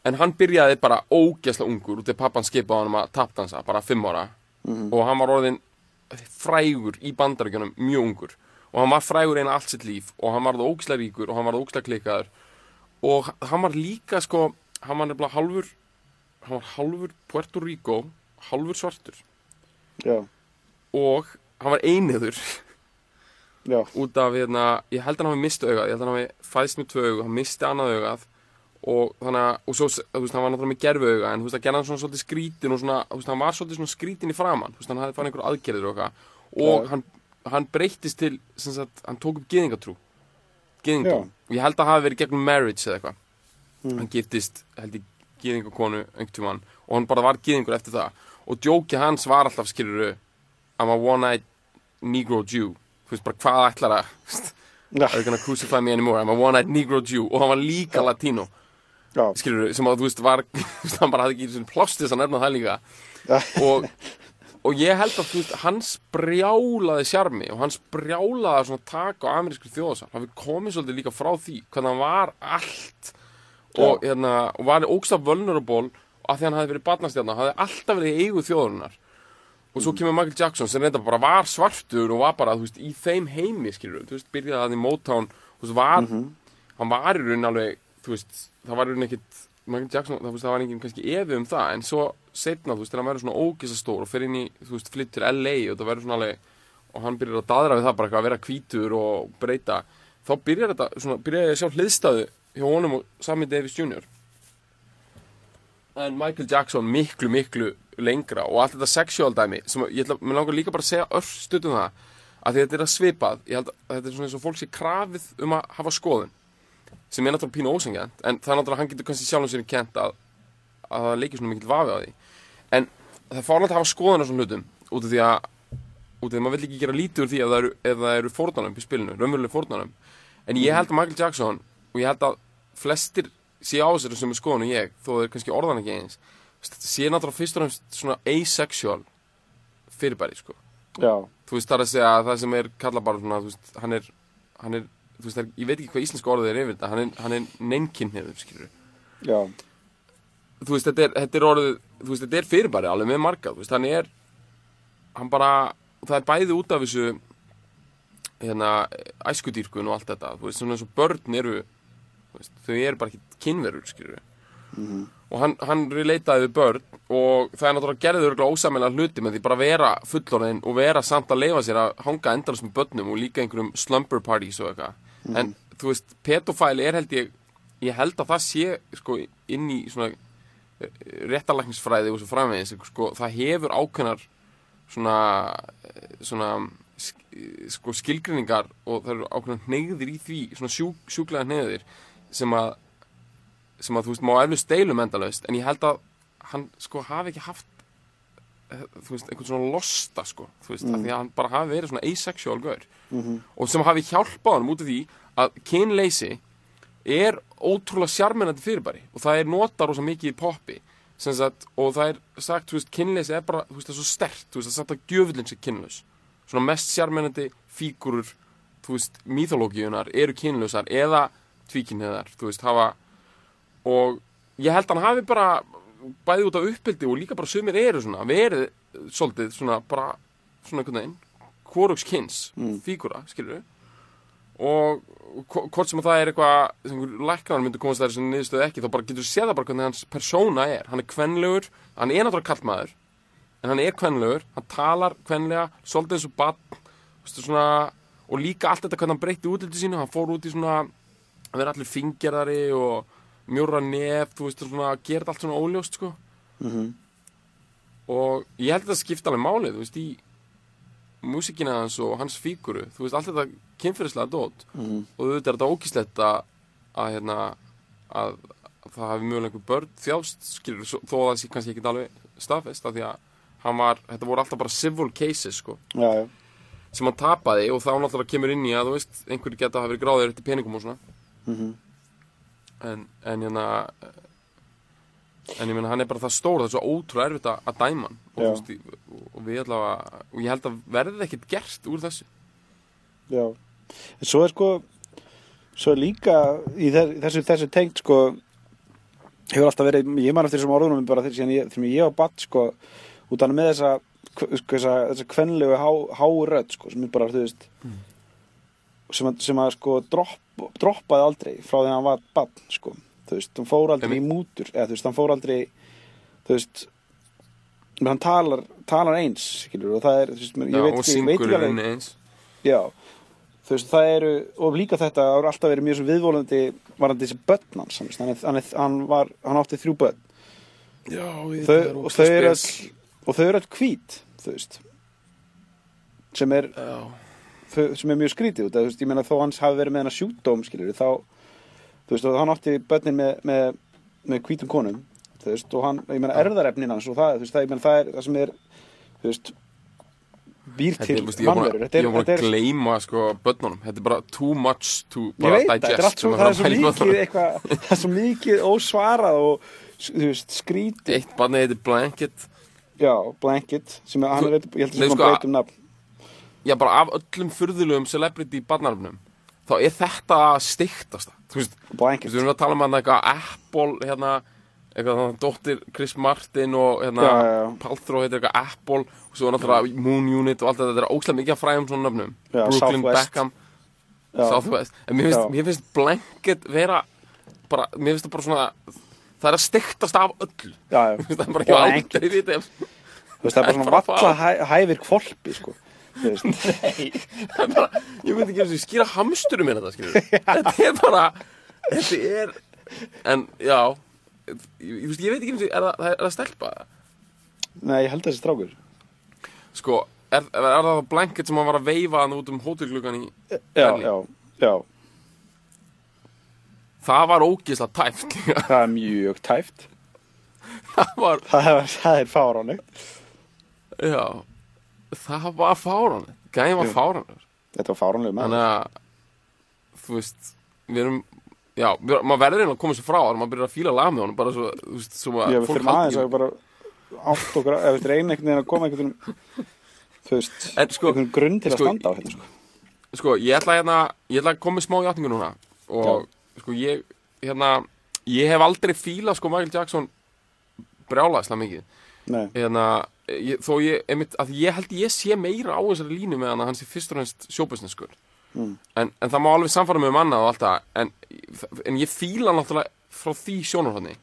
Speaker 3: En hann byrjaði bara ógeðslega ungur út af pappan skipaði honum að tapdansa, bara fimm ára. Og hann var orðin frægur í bandaríkjunum, mjög ungur. Og hann var frægur eina allt sitt líf og hann var það ógeðslega ríkur og hann var það ógeðslega klikkaður. Og hann var líka, sko, hann var nefnilega halvur, hann var halvur Puerto Rico, halvur svartur.
Speaker 2: já,
Speaker 3: Og hann var einiður
Speaker 2: já,
Speaker 3: út af, hérna, ég held að hann hafi mist augað, ég held að hann hafi fæðist með tvö augað, hann misti annað augað. Og þannig að, og svo, þú veist, hann var náttúrulega með gerfu auga, en þú veist, að gerða hann svona svolítið skrítin og svona, þú veist, hann var svolítið svona skrítin í framann, þú veist, hann hafði fann einhver aðgerðir og eitthvað. Og hann, hann breyttist til, sem sagt, hann tók upp gyðingatrú, gyðingdóm, og ég held að hafi verið gegnum marriage eða eitthvað, hann giftist, held ég, gyðingakonu einhvern tímann. Og hann bara var gyðingur eftir það. Og djóki hans var alltaf, skiluru, I'm a one-eyed negro Jew, þú veist, bara hvað ætlar að, are you gonna crucify me anymore? I'm a one-eyed negro Jew. Og hann var líka latino. Skilur sem að þú veist var hann bara hafði ekki plást þess að nefna það líka. Og, og ég held að veist hans brjálaði sjarmi og hans brjálaði svona tak á amerískri þjóðasal hafi komið svolítið líka frá því hvernig hann var allt. Og, hérna, og var ógstaf vulnerable og að því hann hafði verið barnastjarnar hafði alltaf verið í eigu þjóðurinnar og svo kemur Michael Jackson sem reynda bara var svartur og var bara, veist, í þeim heimi skilur, þú veist, byrjaði að í Motown veist, var, hann var í raunin alveg, þú veist, það var í raunin ekkit Michael Jackson, það, veist, það var enginn kannski efi um það, en svo setna, þú veist, þegar hann verður svona ógisa stór og fer inn í, þú veist, flytt til LA og það verður svona alveg, og hann byrjar að daðra við það bara að vera hvítur og breyta þá byrjar þetta, svona, byrjar ég að sjá hliðstæðu hjá honum og Sammy Davis Jr. en Michael Jackson miklu, miklu lengra og allt þetta sexual dæmi sem ég ætla, mér langar líka bara að segja örstuð um það að þetta er að svipað. Ég held að þetta er svona eins og fólk sé krafið um að hafa skoðun sem er náttúrulega pínu ósengjant en það er náttúrulega hann getur kannski sjálfum sér kent að, að það leikir svona mikill vafi á því. En það fá náttúrulega að hafa skoðun á svona hlutum út af því að út af því að maður vill ekki gera lítið úr því ef það eru, eru fórnanum í spilinu, raunveruleg fórnanum en ég held að Michael Jackson og ég held að flestir sé á þessari sem er skoðun og ég, þó það er kannski orðan ekki eins sé náttúrulega fyrst og fremst svona asexual fyrirbæri sko.
Speaker 2: Já,
Speaker 3: þú veist það er að segja að það sem er kalla bara svona, þú veist, hann er, hann er þú veist, er, ég veit ekki hvað íslenska orðið er yfir þetta hann er, hann er neinkinnið, skilur
Speaker 2: já,
Speaker 3: þú veist, þetta er, þetta er orðið þú veist, þetta er fyrirbæri alveg með marga þú veist, hann er hann bara, það er bæði út af þessu hérna, æskudýrkun og allt þetta þú veist, svona eins og börn eru veist, þau eru bara ekki kynverur, skilur og hann, hann relataði við börn og það er náttúrulega gerðið örgulega ósamilega hluti með því bara vera fullorðin og vera samt að leifa sér að hanga endalast með börnum og líka einhverjum slumber parties og eitthvað. En þú veist, pedofæli er held ég ég held að það sé sko inn í svona réttarlækningsfræði og svo framvegis sko, það hefur ákveðnar svona, eh, svona sk- sko skilgrinningar og það eru ákveðnar hnegðir í því svona sjú, sjúklega hnegðir sem að sem að þú veist má eflust deilum endalaust en ég held að hann sko hafi ekki haft eh, þú veist, einhvern svona losta sko, þú veist, mm. því að hann bara hafi verið svona asexual gaur. Og sem hafi hjálpað hann út af því að kynleysi er ótrúlega sjarminandi fyrirbæri og það er notað rosa mikið í poppi sagt, og það er sagt, þú veist, kynleysi er bara, þú veist, það er svo stert, þú veist, það er sagt að gjöfullin sé kynlaus. Svona mest sjarminandi fígurur þú veist, mýþológiunar eru kynlausar eða tvíkinniðar, þú veist, hafa og ég held að hann hafi bara bæði út af uppbyldi og líka bara sumir eru svona, verið svolítið svona bara, svona einhvern veginn hvorugs kyns, fígura, skilur og hvo- hvort sem að það er eitthvað sem læknar myndir komast þær sem niðurstöðu ekki þá bara getur séð það bara hvernig hans persóna er. Hann er kvenlegur, hann er náttúrulega kallmaður en hann er kvenlegur hann talar kvenlega, svolítið eins og bann og líka allt þetta hvernig hann breytti útliti sínu hann fór út í svona að vera allir fingerari og mjóra nef þú veist, svona, gera þetta allt svona óljóst sko. og ég held að það skipta alveg málið þú veist, í músikina hans og hans fíguru þú veist, allt þetta kynfyrirslega dót
Speaker 2: Mhm.
Speaker 3: og auðvitað er þetta ógíslegt að að, hérna, að, að það hafi mögulega einhver börn þjást skilur, þó að það sé kannski ekki alveg staðfest af því að hann var, þetta voru alltaf bara civil cases sko,
Speaker 2: já, já,
Speaker 3: sem hann tapaði og þá náttúrulega kemur inn í að þú veist, einhverju geta að hafa verið gráðir eftir peningum og svona
Speaker 2: Mhm.
Speaker 3: En, en hérna en ég meina hann er bara það stór það er svo ótrúlega erfitt að, dæma hann. Og, veist, og við allavega og ég held að verði ekkert gert úr þessu.
Speaker 2: Já. En svo er sko svo er líka í þess- þessu, þessu tengt sko hefur alltaf verið, ég man eftir þessum orðunum bara þegar ég, þegar ég var batt sko út af með þessa þessa, þessa kvenlegu há, sko, sem er bara, þú veist sem að, sem að sko dropp, droppaði aldrei frá því að hann var bann sko, þú veist, hann fór aldrei í mútur eða þú veist, hann fór aldrei þú veist hann talar, talar eins skilur, og það er, þú veist, ég
Speaker 3: Já,
Speaker 2: veit
Speaker 3: og
Speaker 2: ekki, veit
Speaker 3: syngur
Speaker 2: ekki alveg. Já, þú veist, það eru og líka þetta, það eru alltaf verið mjög svo viðvolandi varandi þessi börn hans hann, hann, hann, var, hann átti þrjú börn.
Speaker 3: Já, ég
Speaker 2: þau, og, þau all, og þau eru all hvít þú veist sem er,
Speaker 3: Já,
Speaker 2: sem er mjög skrítið út af, þú veist, ég meina þó hans hafi verið með hennar sjúkdóm skilur, þá þú veist, og hann átti börnin með, með, með hvítum konum þú veist, og hann, ég meina erðarefnin hans og það, þú veist, það, ég meina það er það sem er, þú veist býr til
Speaker 3: er, veist, ég var
Speaker 2: mannverur
Speaker 3: að- ég
Speaker 2: er, er
Speaker 3: gleyma sko börnunum. Þetta er bara too much to
Speaker 2: Ég
Speaker 3: bara
Speaker 2: veit það, er
Speaker 3: digest
Speaker 2: það er svo mikið
Speaker 3: börnunum.
Speaker 2: eitthvað, það er svo mikið ósvarað og þú veist, skrítið,
Speaker 3: Eitt barni heitir Blanket.
Speaker 2: Já, blanket sem er, hann er, ég held að sem
Speaker 3: sko,
Speaker 2: hann breytum nafn
Speaker 3: Já, bara af öllum furðulegum celebrity barnarfnum Þá er þetta steiktasta Þú veist, við erum að tala um hann eitthvað Apple, hérna eitthvað þannig dóttir Chris Martin og hérna
Speaker 2: Já, já, já.
Speaker 3: Paltrow heitir eitthvað Apple og svo er náttúrulega Moon Unit og allt þetta. Þetta er óslega mikið að fræðum svona nöfnum. Brooklyn
Speaker 2: Southwest.
Speaker 3: Beckham. Southwest. En mér finnst, mér finnst blanket vera bara, mér finnst það bara svona það er að stektast af finnst það bara ekki
Speaker 2: Blanket.
Speaker 3: aldrei vita ef
Speaker 2: þú veist, það er bara svona valla hæ, hæfir kvolpi, sko
Speaker 3: það er bara, ég myndi ekki og skýra hamsturum minna þetta skilur þetta er bara þetta er, en já ég, ég, veist, ég veit ekki eins og er það, er það stelpa?
Speaker 2: Nei, ég held þessi strákur.
Speaker 3: Sko, er, er, er það blanket sem hann var að veifa hann út um hótelgluggan í
Speaker 2: já,
Speaker 3: Berlín?
Speaker 2: já, já,
Speaker 3: það var ógisla tæft
Speaker 2: það er mjög tæft
Speaker 3: það var,
Speaker 2: það er, það er fáránlegt.
Speaker 3: Já það var fáran gæði var fáran
Speaker 2: þetta var fáránleg með
Speaker 3: þannig að þú veist, við erum já, við, maður verður einhvern að koma sér frá og maður byrjar að fíla lag með honum bara svo, þú veist, svo að
Speaker 2: Já, við fyrir aðeins
Speaker 3: haldi-
Speaker 2: að bara átt okkur, eða veist, reyna einhvern veginn að koma einhvern þú veist,
Speaker 3: En sko-
Speaker 2: einhvern grunn til að
Speaker 3: sko-
Speaker 2: standa á hérna, sko.
Speaker 3: sko, ég ætla hérna ég ætla að koma með smá játningu núna og sko, ég, hérna ég hef aldrei fílað, sko, Michael Jackson brjálaðislega mikið.
Speaker 2: Nei,
Speaker 3: hérna, ég, þó ég einmitt, að ég held ég sé meira á þessari línu með hann að hann sé fyrst og fremst sjóbusinesskur.
Speaker 2: Mm.
Speaker 3: en, en það má alveg samfara með manna og allt það en, en ég fíla hann náttúrulega frá því sjónarhóðni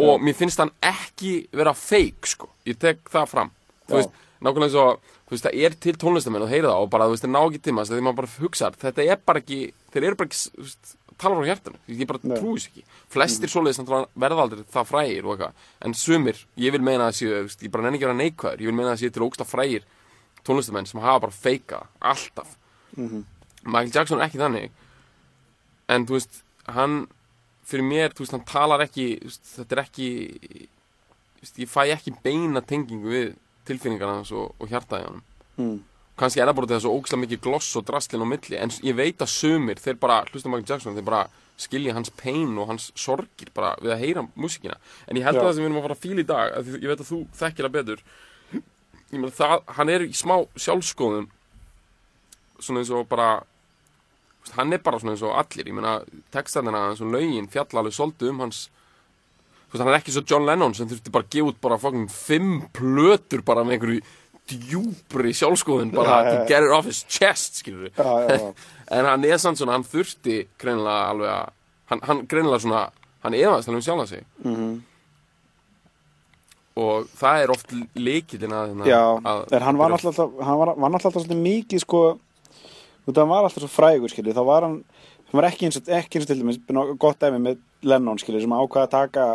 Speaker 3: og mér finnst hann ekki vera fake sko, ég tek það fram. Þú veist, nákvæmlega eins og þú veist, það er til tónlistamenn og heyra það og bara, þú veist, það ná ekki tíma því maður bara hugsar, þetta er bara ekki þeir eru bara ekki, þú veist, tala frá hjartanu ég bara
Speaker 2: Nei.
Speaker 3: trúi þess ekki. Flestir svoleiðis náttúrulega verða aldrei það frægir og eitthvað. En sumir, ég vil meina að séu ég bara nenni ekki að vera neikvæður, ég vil meina að séu til ógsta frægir tónlistamenn sem hafa bara feikað alltaf. Michael Jackson er ekki þannig. En þú veist, hann fyrir mér, þú veist, hann talar ekki veist, þetta er ekki veist, ég fæ ekki beina tengingu við tilfinningarna og, og hjartaði hann
Speaker 2: mm.
Speaker 3: Kannski er það bara þessu ógislega mikið gloss og drastlinn á milli en ég veit að sumir, þeir bara hlusta Michael Jackson, þeir bara skilja hans pain og hans sorgir bara við að heyra músíkina en ég held að
Speaker 2: Já.
Speaker 3: það sem við erum að fara að fíla í dag að ég veit að þú þekkir það betur ég meina það, hann er í smá sjálfskoðun svona eins og bara hann er bara svona eins og allir ég meina textarnina eins og lögin fjalla alveg svolítið um hans hann er ekki svo John Lennon sem þurfti bara að gefa út bara fucking fimm plötur bara með einhverju djúpri sjálfskoðun bara
Speaker 2: Já, já,
Speaker 3: to
Speaker 2: já.
Speaker 3: get it off his chest skilur
Speaker 2: já.
Speaker 3: en hann er samt svona, hann þurfti greinilega alveg að hann, hann greinilega svona, hann efaðist alveg um sjálfa sig
Speaker 2: Mhm.
Speaker 3: og það er oft líkillin að, hérna,
Speaker 2: Já,
Speaker 3: að
Speaker 2: hann var náttúrulega alltaf, hann var, náttúrulega alltaf svolítið mikið sko, hann var alltaf svo frægur skilju, þá var hann, hann var ekki eins og ekki eins og til dæmis, gott dæmi með Lennon skilju, sem ákvaða að taka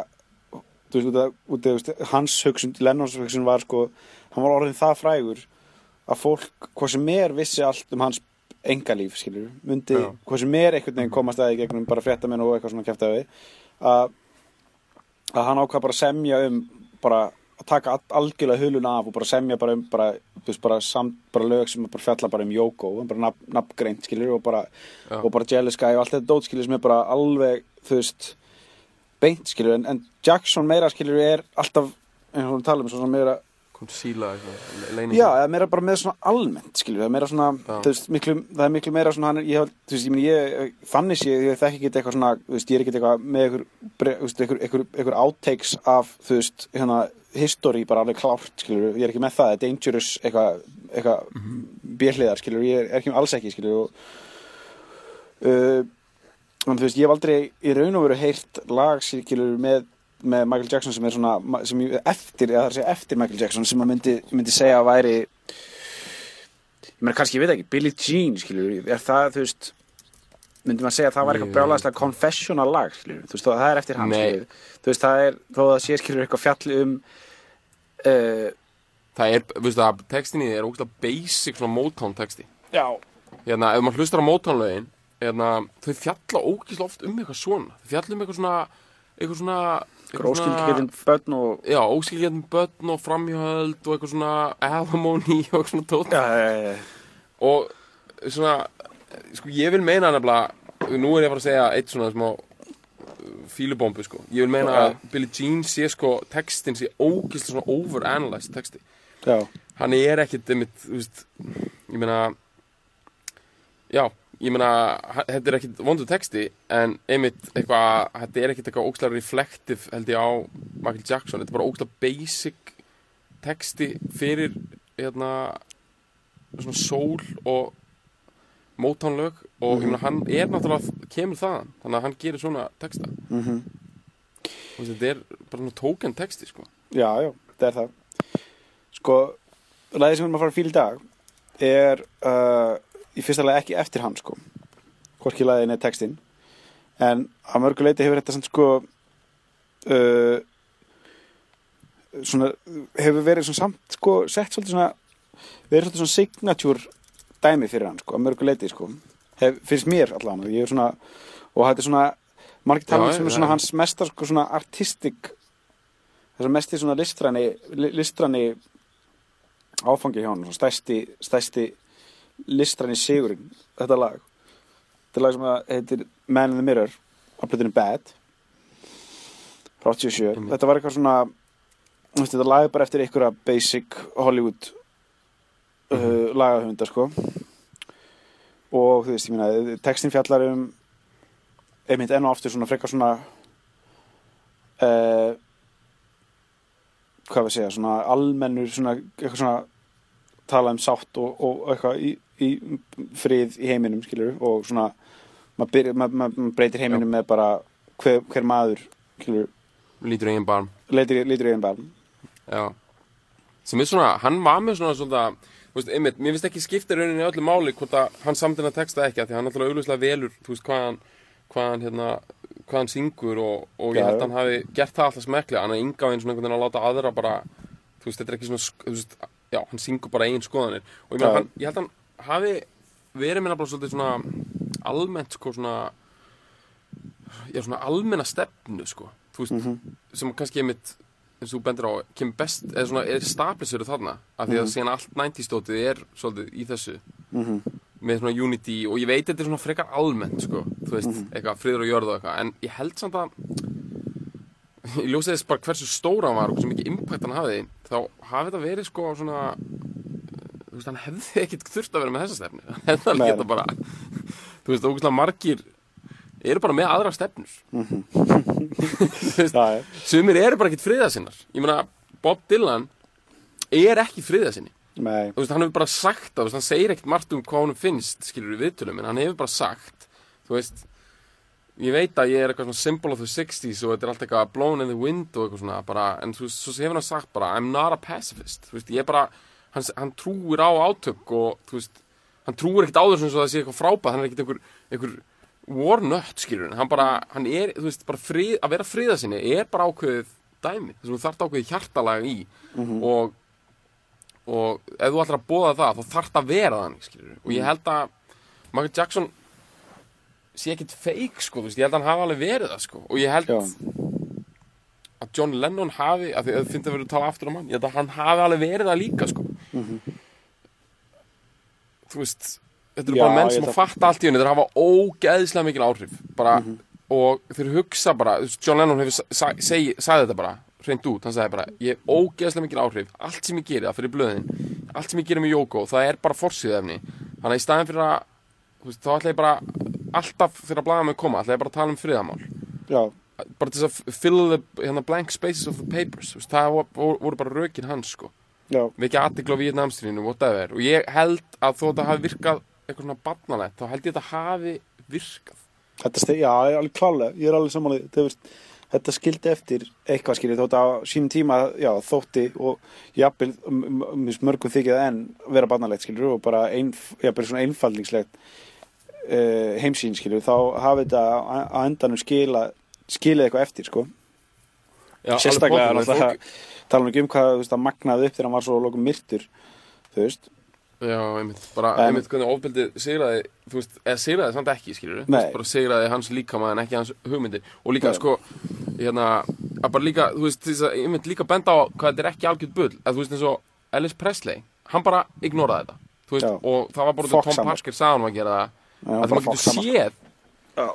Speaker 2: þú veist, út af, hans hugsun, Lennons hugsun var sko hann var orðin það frægur að fólk, hvað sem er vissi allt um hans engalíf, skilju, myndi
Speaker 3: Já.
Speaker 2: hvað sem er einhvern veginn komast að í gegnum bara fréttamenn og eitthvað svona kæftæði að að hann ákvað bara semja um bara að taka algjörlega huluna af og bara semja bara um bara, veist, bara, sam, bara lög sem bara fjalla bara um Jóko bara nafn, nafngreint skilur og bara, og bara Jealous Guy og allt þetta dót skilur sem er bara alveg þú veist beint skilur en, en Jackson meira skilur er alltaf eins og við talum um svona meira
Speaker 3: leyning
Speaker 2: Já, eða meira bara með svona almennt, skilur við, meira svona,
Speaker 3: Já.
Speaker 2: þú veist, miklu, það er miklu meira svona, hann, er- ég, þú veist, ég meni, ég, þannig sé, ég þekki ekki eitthvað svona, þú veist, ég er ekki eitthvað með einhver, einhver, einhver, einhver outtakes af, þú veist, hérna, history bara alveg klárt, skilur ég er ekki með það, dangerous, eitthvað, eitthvað, mm. -hmm. björliðar, skilur ég er ekki, alls ekki, skilur og, uh, þú veist, ég hef aldrei í raun og veru heyrt lag, skilur við, með með Michael Jackson sem er svona sem ég, eftir, eða það er að segja eftir Michael Jackson sem að myndi, myndi segja að væri ég meina kannski, ég veit ekki Billie Jean, skilur, er það, þú veist myndi maður segja að það var eitthvað brjálæðslega confessional lag, skilur, þú veist, það er eftir hann,
Speaker 3: Nei.
Speaker 2: skilur, þú veist, það er þó að það sé, skilur, eitthvað fjalli um uh,
Speaker 3: það er, veistu það, textin í því er ógæslega basic svona Motown texti.
Speaker 2: Já,
Speaker 3: hérna, ef maður hlustar á Motown lögin hérna, þau fjalla ógæslega oft um eitthvað svona. Þau fjalla um eitthvað svona eitthvað svona
Speaker 2: gróskilkirinn börn og
Speaker 3: já, óskilgetn börn og framhjöld og eitthvað svona alimony og eitthvað svona tótt
Speaker 2: já,
Speaker 3: og svona sko ég vil meina nefnilega nú er ég að fara að segja eitt svona smá uh, fílubombu sko. Ég vil meina að Billie Jean sé sko textin sé ógislega svona overanalyzed texti.
Speaker 2: Já,
Speaker 3: hann er ekkit einmitt, þú veist ég meina já, ég meina þetta er ekkit vondu texti en einmitt eitthvað þetta er ekkit eitthvað ógstlega reflektiv held ég á Michael Jackson, þetta er bara ógstlega basic texti fyrir hérna svona soul og Motown lög og ég meina hann er náttúrulega kemur þaðan, þannig að hann gerir svona texta.
Speaker 2: Mhm.
Speaker 3: Og þetta er bara svona tóken texti sko.
Speaker 2: Já, já, það er það. Sko, lagið sem við erum að fara að fíla í dag er uh, í fyrsta lagi ekki eftir hann sko. Hvorki lagið neð textin en að mörgu leiti hefur þetta samt sko uh, svona hefur verið svona samt sko sett svolítið svona verið svolítið svona signature dæmi fyrir hann sko að mörgu leiti sko. Hef, finnst mér allavega, ég er svona og þetta er svona, margir tala um sem er svona hans mestar sko svona artistic þessar mesti svona listræni li- listræni áfangi hjá hann svona stærsti, stærsti listræni sigurinn þetta lag þetta er lag sem heitir Man in the Mirror á plötinu Bad frá 87
Speaker 3: Einmitt.
Speaker 2: þetta var eitthvað svona þetta lag er bara eftir einhverja basic Hollywood uh,
Speaker 3: Mhm.
Speaker 2: lagahöfunda sko og þú veist, ég meina textin fjallar um einmitt enn og aftur svona frekar svona uh, hvað við segja, svona almennur svona, eitthvað svona tala um sátt og, og eitthvað í, í frið í heiminum, skilur og svona, maður byrja- maður- maður maður breytir heiminum með bara hver, hver maður, skilur
Speaker 3: lítur eigin barm.
Speaker 2: Leitur, lítur í einn barn
Speaker 3: Já. Sem er svona, hann var með svona svona þú veist, einmitt, mér finnst ekki skipta rauninni öllu máli hvort að hann samtina texta ekki af því hann alltaf augljóslega velur, þú veist, hvað hann hvað hann hérna hvað hann syngur og, og
Speaker 2: Já,
Speaker 3: ég held
Speaker 2: já.
Speaker 3: að hann hafi gert það alltaf smeklega hann er ynga eins og einhvern veginn að láta aðra bara þú veist, þetta er ekki svona sk- þú veist, já, hann syngur bara eigin skoðanir. Og ég,
Speaker 2: Já.
Speaker 3: meina, hann, ég held að hann hafi verið minna bara svolítið svona almennt sko svona já, svona almenna stefnu sko, þú veist,
Speaker 2: Mhm.
Speaker 3: sem kannski er mitt eins og þú bendir á, kemur best eða svona, er staplisverið þarna af því að síðan allt 90 stótið er svolítið í þessu
Speaker 2: Mhm.
Speaker 3: með svona Unity og ég veit þetta er svona frekar almennt sko, þú veist, eitthvað friður og jörð og eitthvað, en ég held samt að ég ljósi þess bara hversu stóra hann var og hversu mikið impact hann hafði þá hafi þetta verið sko svona veist, hann hefði ekkit þurft að vera með þessa stefnu. Hann hefði alveg geta bara þú veist, ógustlega margir eru bara með aðra stefnur.
Speaker 2: Já.
Speaker 3: sumir eru bara ekkit friðasinnar ég meina, Bob Dylan er ekki friðasinni
Speaker 2: Nei,
Speaker 3: þú veist, hann hefur bara sagt það, hann segir ekkert margt um hvað honum finnst, skilur við viðtölum, en hann hefur bara sagt, þú veist, ég veit að ég er eitthvað svona symbol of the 60s og þetta er allt eitthvað blown in the wind og eitthvað svona, bara, en þú veist, svo hefur hann sagt bara, I'm not a pacifist, þú veist, ég er bara, hann, hann trúir á átök og, þú veist, hann trúir ekkert á þessu eins og það sé eitthvað frábæð, hann er ekkert einhver, einhver war nut, skilur hann bara, hann er, þú veist, bara frið, að vera friða sinni er bara ákveðið dæmi, þess að þú þarft ákveðið hjartalag í. Og og ef þú ætlar að bóða það þá það að vera þannig skilur. og ég held að Michael Jackson sé ekkit feik sko, þú veist, ég held að hann hafi alveg verið það sko. og ég held
Speaker 2: já,
Speaker 3: að John Lennon hafi, að að finnst að vera að tala aftur um hann, ég held að hann hafi alveg verið það líka sko. Þú veist þetta eru bara menn sem að
Speaker 2: að-
Speaker 3: fatta allt í henni þeir hafa ógeðslega mikil áhrif bara,
Speaker 2: Mhm.
Speaker 3: og þeir hugsa bara John Lennon hefur sagði þetta bara hreint út, hann sagði bara ég hef ógeðslega mikil áhrif, allt sem ég geri það fyrir blöðin, allt sem ég geri með Jóko það er bara forsýðefni, þannig að í staðin fyrir að veist, þá ætla ég bara alltaf þegar blaðamenn koma, ætla ég bara að tala um friðamál
Speaker 2: já,
Speaker 3: bara til þess að fill the hérna, blank spaces of the papers veist, það vo- voru, voru bara rökin hans sko
Speaker 2: já,
Speaker 3: vekja aðtikla á Vietnamstrínu, whatever. Og ég held að þó þetta hafi virkað eitthvað svona barnalegt, þá held ég að þetta hafi virkað.
Speaker 2: Þetta steg, já, alveg klálega, ég er alveg samanlega, þetta, skildi eftir eitthvað skilji, þótt á sínum tíma, já, þótti og jafnvel, m- m- m- mörgum þykið en vera barnalegt skilju og bara jafnvel svona einfaldningslegt uh, heimsýn skilju, þá hafi þetta á endanum skila, skilið eitthvað eftir, sko.
Speaker 3: Já,
Speaker 2: Sérstaklega,
Speaker 3: alveg pottet,
Speaker 2: náttúrulega, tala nú ekki um hvað, þú veist, að magnaði upp þegar hann var svo lokum myrtur, þú veist,
Speaker 3: fólk- Já, einmitt, bara,
Speaker 2: En-
Speaker 3: einmitt hvernig ofbeldið sigraði, þú veist, eða sigraði samt ekki, skilur
Speaker 2: Nei.
Speaker 3: bara sigraði hans líkama en ekki hans hugmyndir og líka,
Speaker 2: Já.
Speaker 3: sko, hérna að bara líka, þú veist, þess að einmitt líka benda á hvað þetta er ekki algjörð bull, að þú veist eins og Ellis Presley, hann bara ignoraði þetta þú veist,
Speaker 2: Já.
Speaker 3: og það var bara
Speaker 2: Fox
Speaker 3: Tom. Parker sagði hann að gera það
Speaker 2: Já,
Speaker 3: að
Speaker 2: Fox
Speaker 3: getur séð
Speaker 2: Já.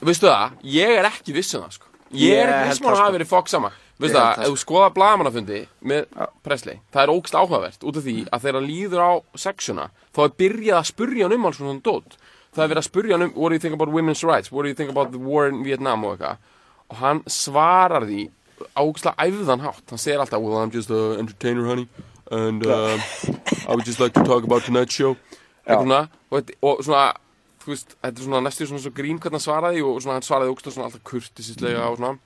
Speaker 3: veistu það, ég er ekki viss um það sko. Ég er ekki viss um að hafi
Speaker 2: sko.
Speaker 3: verið Fox sama
Speaker 2: held
Speaker 3: það, ef þú skoða blagamannafundi með. Presley, það er ógst áhugavert út af því að þegar hann líður á sexuna þá er byrjað að spurja hann um alls svona dót. Það er verið að spurja hann um what do you think about women's rights, what do you think about the war in Vietnam og eitthvað? Og hann svarar því ágstlega æfðan hátt. Hann segir alltaf, well I'm just a entertainer honey and um, I would just like to talk about tonight's show. Og, og svona þú veist, þetta er svona næstu svona svo grín hvernig hann svaraði og svona hann svaraði ógst svona alltaf kurtisislega og svona.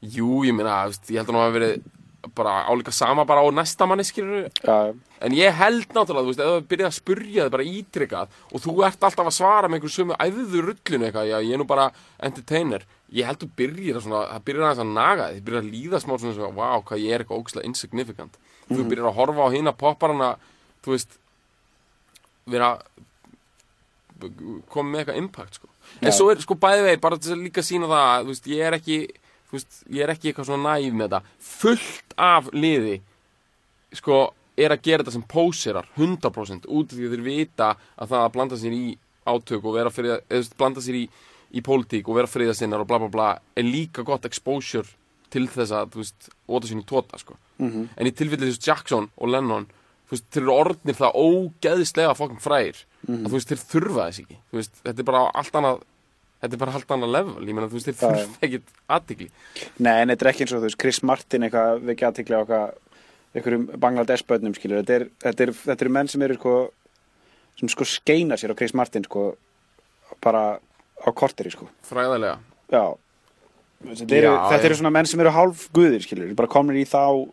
Speaker 3: Jú, ég veist, ég held að hann hafa verið bara álíka sama bara á næsta manni skilur
Speaker 2: Já,
Speaker 3: en ég held náttúrulega, þú veist, ef það byrjaði að spurja þig bara ítrykkað og þú ert alltaf að svara með einhver sömu æfðu rullinu eitthvað, já, ég er nú bara entertainer, ég held þú byrjir að svona, það byrjar aðeins að naga þig, byrjar að líða smá svona svona, wow, hvað ég er eitthvað ógæslega insignificant, þú byrjar að horfa á hina popparana, þú veist vera koma með eitthvað impact, sko en svo er, sko, bæði vegi, bara til að líka sína það, veist, ég er ekki veist, ég er ekki eitthvað svona næf með þetta fullt af liði sko, er að gera þetta sem póserar 100% út af því að þeir vita að það að blanda sér í átök og vera fyrir, veist, blanda sér í í pólitík og vera friðasinnar og bla bla bla er líka gott exposure til þess að, þú veist, óta sín í tóta sko.
Speaker 2: Mhm.
Speaker 3: en í tilfellið Jackson og Lennon veist, þeir eru orðnir það ógeðislega fokkin frægir
Speaker 2: Mhm.
Speaker 3: að þú veist, þeir þurfa þess ekki. Veist, þetta er bara allt annað þetta er bara allt annað level, ég meina, þú veist, þeir þurfa ekkit aðtikli
Speaker 2: Nei, en þetta er ekki eins og þú veist, Chris Martin eitthvað við ekki aðtikla á eitthvað einhverjum Bangladesh börnum skilur þetta er, þetta er, þetta er menn sem eru sko sem sko skeina sér á Chris Martin sko bara á korteri sko.
Speaker 3: Fræðilega
Speaker 2: Já. Þetta eru, þetta eru svona menn sem eru hálf guðir skilur bara komnir í þá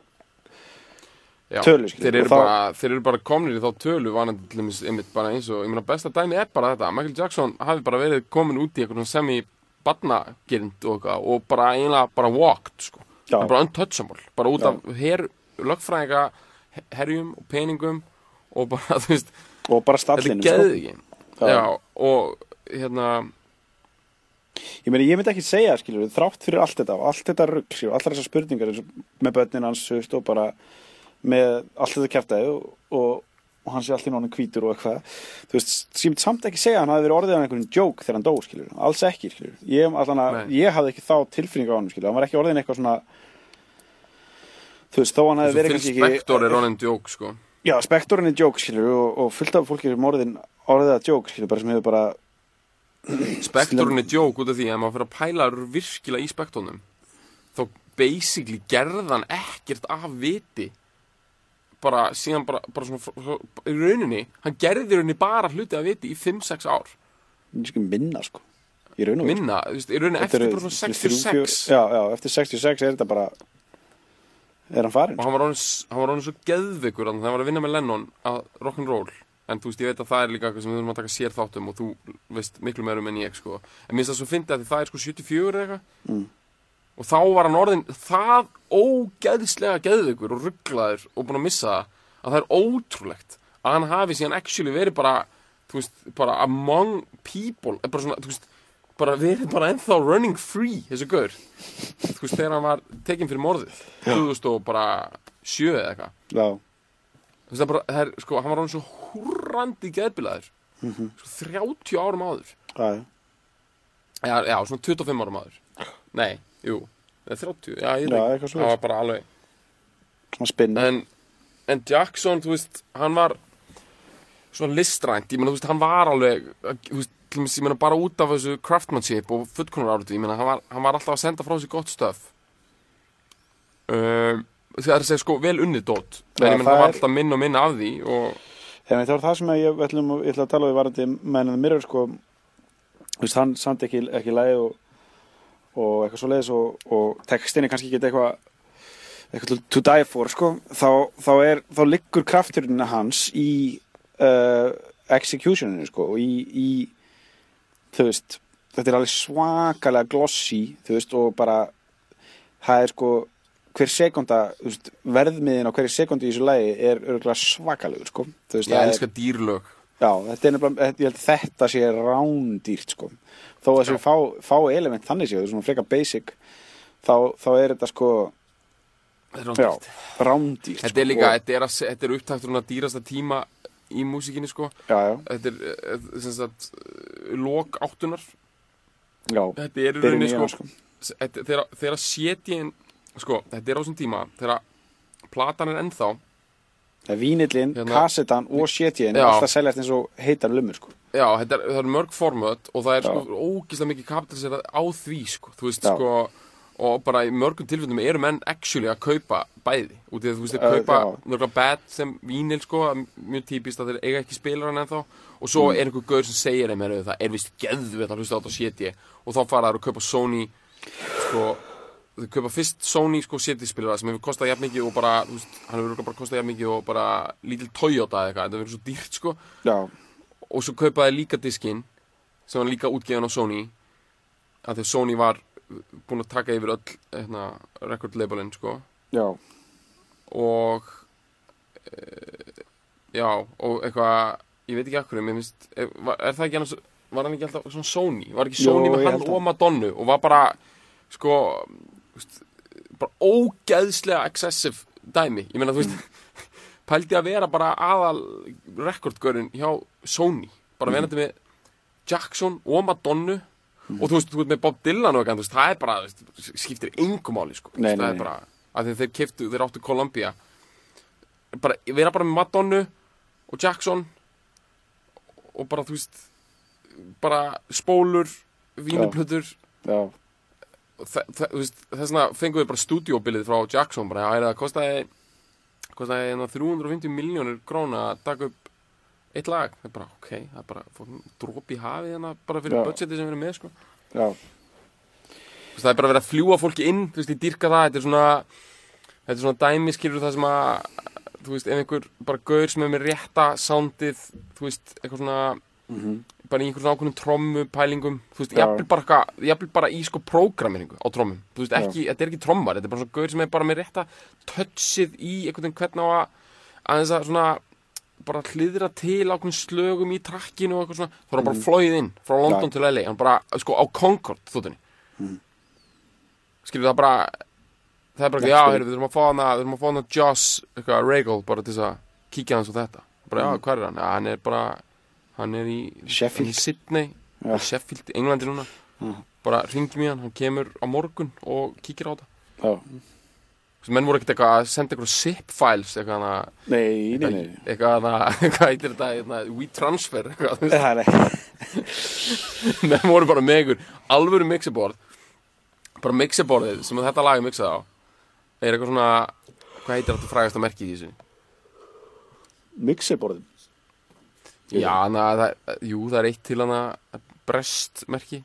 Speaker 2: tölu
Speaker 3: þeir eru,
Speaker 2: og þá-
Speaker 3: bara, þeir eru bara komnir í þá tölu vanandi til dæmis einmitt bara eins og ég meina besta dæmi er bara þetta Michael Jackson hafi bara verið komin út í eitthvað semi badnagirind og, eitthvað og bara eiginlega bara walked sko. Bara untouchable bara út
Speaker 2: Já.
Speaker 3: af her, lögfræðinga herjum og peningum og bara þú veist
Speaker 2: og bara
Speaker 3: er
Speaker 2: stallinu sko.
Speaker 3: og hérna
Speaker 2: ég meina ég myndi ekki segja skilur þrátt fyrir allt þetta og allt þetta rugg allar þessar spurningar og með börnin hans og bara með allt þetta kjartaði og, og, og hann sé allt í náttúrulega hvítur og eitthvað. Þú veist, myndi samt ekki segja hann hafi verið orðið af einhvern joke þegar hann dó skilur alls ekki skilur ég, ég hafði ekki þá tilfinning á hann skilur hann var ekki orðin eitthvað svona þú veist, þó hann hafi verið kannski
Speaker 3: Spektor er honum djók sko.
Speaker 2: Já, spektorinn er joke, skilur, og, og fullt af fólki sem orðin orðið að joke, skilur, bara sem hefur bara,
Speaker 3: Spektorinn er djók út af því að maður fyrir að pæla virkilega í spektornum þá basically gerðan ekkert af viti bara síðan bara, bara svona í rauninni, hann gerði í rauninni bara hluti af viti í 5-6 ár
Speaker 2: minna, sko, í raun og veru.
Speaker 3: minna, þú veist, í rauninni eftir
Speaker 2: eru
Speaker 3: bara svona
Speaker 2: þrjú, fjör-
Speaker 3: 66
Speaker 2: Já, já, eftir 66 er þetta bara, er hann farin,
Speaker 3: og hann var hann var orðin svo geðveikur þannig að hann var að vinna með Lennon að rock'n'roll en þú veist, ég veit að það er líka eitthvað sem við þurfum að taka sér þáttum og þú veist miklu meirum en ég sko. en minnst það svo fyndi að það er sko 74 eða eitthvað
Speaker 2: Mm.
Speaker 3: Og þá var hann orðin það ógeðslega geðveikur og rugglaður og búin að missa það að það er ótrúlegt að hann hafi síðan actually verið bara þú veist, bara among people bara svona, þú veist, bara verið bara ennþá running free, þessu gaur. Þú veist, þegar hann var tekinn fyrir morðið 2000 og bara sjö eða eitthvað.
Speaker 2: Já,
Speaker 3: Þú veist, það er sko, hann var hann svo húrrandi geðbilaður. Sko, 30 árum áður.
Speaker 2: Já, já,
Speaker 3: svona 25 árum áður. Nei, jú, eða 30 já, ég veit það var bara alveg
Speaker 2: svona spinn,
Speaker 3: en, en Jackson, þú veist, hann var svona listrænt, ég meina, þú veist, hann var alveg, þú veist, ég meina, bara út af þessu craftsmanship og fullkonar árið, ég meina, hann var, hann var alltaf að senda frá sig gott stöf um, það er að segja, sko, vel unnið dót, en ég meina,
Speaker 2: það
Speaker 3: það var
Speaker 2: er-
Speaker 3: alltaf minna og minna af því og,
Speaker 2: en það var það sem ég ætlum, ég ætla að tala við varandi mennin Mirror, sko, þú veist, hann samt ekki, ekki lægi og, og eitthvað svo leiðis og, og textinni kannski ekki eitthvað eitthvað to, die for, sko, þá, þá er, þá liggur krafturinn hans í uh, executioninu, sko, og í, í þú veist, þetta er alveg svakalega glossy, þú veist, og bara það er sko hver sekunda, verðmiðin á hverju sekundi í þessu lagi er svakalegur, sko, veist,
Speaker 3: ég
Speaker 2: það
Speaker 3: elska dýrlög
Speaker 2: Já, þetta er nefnilega, ég held að þetta sé rándýrt sko. Þó að
Speaker 3: Já.
Speaker 2: fá, fá element þannig séu, svona frekar basic, þá, þá er þetta sko,
Speaker 3: er rándýrt.
Speaker 2: rándýrt.
Speaker 3: Þetta er
Speaker 2: sko.
Speaker 3: líka, þetta er, að, þetta er upptakturinn að dýrasta tíma í músikinni sko
Speaker 2: já, já,
Speaker 3: Þetta er, eh, sem sagt, eh, lok áttunar
Speaker 2: já,
Speaker 3: Þetta er í rauninni sko,
Speaker 2: sko.
Speaker 3: þetta- þegar, þegar setjinn, sko, þetta er á þessum tíma Þegar platan er ennþá
Speaker 2: Það er vínillin,
Speaker 3: Hérna-
Speaker 2: kassetan og sétjinn,
Speaker 3: Já.
Speaker 2: alltaf seljast eins og heitar lumur sko.
Speaker 3: Já, þetta er, það er mörg formöt og það er
Speaker 2: Já.
Speaker 3: sko ógislega mikið kapitaliserað á því sko, þú veist
Speaker 2: Já.
Speaker 3: sko og bara í mörgum tilfellum eru menn actually að kaupa bæði út í að þú veist að
Speaker 2: Uh,
Speaker 3: kaupa
Speaker 2: já.
Speaker 3: nörgulega bad sem vínil sko er mjög típist að þeir eiga ekki spilar hann ennþá og svo
Speaker 2: Mm.
Speaker 3: er einhver gaur sem segir þeim "Heyrðu, það er vist geðvið að hlusta á þetta séti og þá fara þær að kaupa Sony sko þau kaupa fyrst Sony sko séti spilara sem hefur kostað jafn mikið og bara þú veist, hann hefur bara kostað jafn mikið og bara lítil Toyota eða eitthvað þetta verður svo dýrt sko.
Speaker 2: Já,
Speaker 3: og svo kaupaði líka diskinn sem var líka útgefin á Sony að því Sony var búin að taka yfir öll hérna, record labelin sko.
Speaker 2: Já,
Speaker 3: og e, já og eitthvað ég veit ekki akkur mér finnst, er, var- er það ekki annars var hann ekki alltaf svona Sony? Var ekki Sony með
Speaker 2: ég
Speaker 3: hann
Speaker 2: það.
Speaker 3: og Madonnu og var bara sko veist, bara ógeðslega excessive dæmi. Ég meina þú veist pældi að vera bara aðal rekordgörun hjá Sony. Bara
Speaker 2: Mhm.
Speaker 3: verandi með Jackson og Madonnu og þú veist, þú veist með Bob Dylan og eitthvað, það er bara, veist, skiptir engum máli, sko,
Speaker 2: Nei,
Speaker 3: það
Speaker 2: nei.
Speaker 3: er bara, að þeir keftu, þeir áttu Columbia, bara, vera bara með Madonnu og Jackson og bara, þú veist, bara spólur, vínuplutur,
Speaker 2: já,
Speaker 3: veist, þess vegna fengum við bara stúdíóbilið frá Jackson, bara, er það kostaði, kostaði hérna 350 miljónur króna að taka upp eitt lag, það er bara, ok, það er bara, í hafið hérna, bara fyrir
Speaker 2: Já.
Speaker 3: budgetið sem við erum með, sko. það er bara verið að fljúa fólki inn þú veist, ég dyrka það, þetta er svona þetta er svona dæmi, skilur það sem að þú veist, ef einhver bara gaur sem er með rétta soundið, þú veist, eitthvað svona bara í einhver svona ákveðnum trommu pælingum, þú veist, jafnvel bara bara í sko prógrameringu á trommum. Þú veist, ekki, þetta er ekki trommar, þetta er bara svona gaur sem er bara með rétta touchið í einhvern veginn hvernig á að aðeins að svona bara hliðra til ákveðin slögum í trakkinu og eitthvað svona, þá er bara flóið inn frá London til LA, hann bara, sko, á Concord þúttinni mm. skilur það bara það er bara,
Speaker 2: Já,
Speaker 3: heyrðu, við þurfum að fá hana við þurfum að fá hana Joss, eitthvað, Regal bara til þess að kíkja hans á þetta. Bara, já, hvað er hann? Já, hann er bara hann er í,
Speaker 2: Sheffield.
Speaker 3: Sydney í Sheffield, Englandi núna bara ringjum í hann, hann kemur á morgun og kíkir á þetta
Speaker 2: Já.
Speaker 3: Menn voru ekkert eitthvað að senda eitthvað zip files eitthvað hana
Speaker 2: Nei, nei, nei.
Speaker 3: eitthvað hana, hvað heitir þetta hérna, we transfer eitthvað.
Speaker 2: Það er
Speaker 3: menn voru bara með einhver alvöru mixerboard bara mixerboardið sem þetta lag er mixað á er eitthvað svona hvað heitir þetta frægasta merkið í þessu
Speaker 2: Mixerborðum.
Speaker 3: Já, hana, það, jú, það er eitt til hana brest merki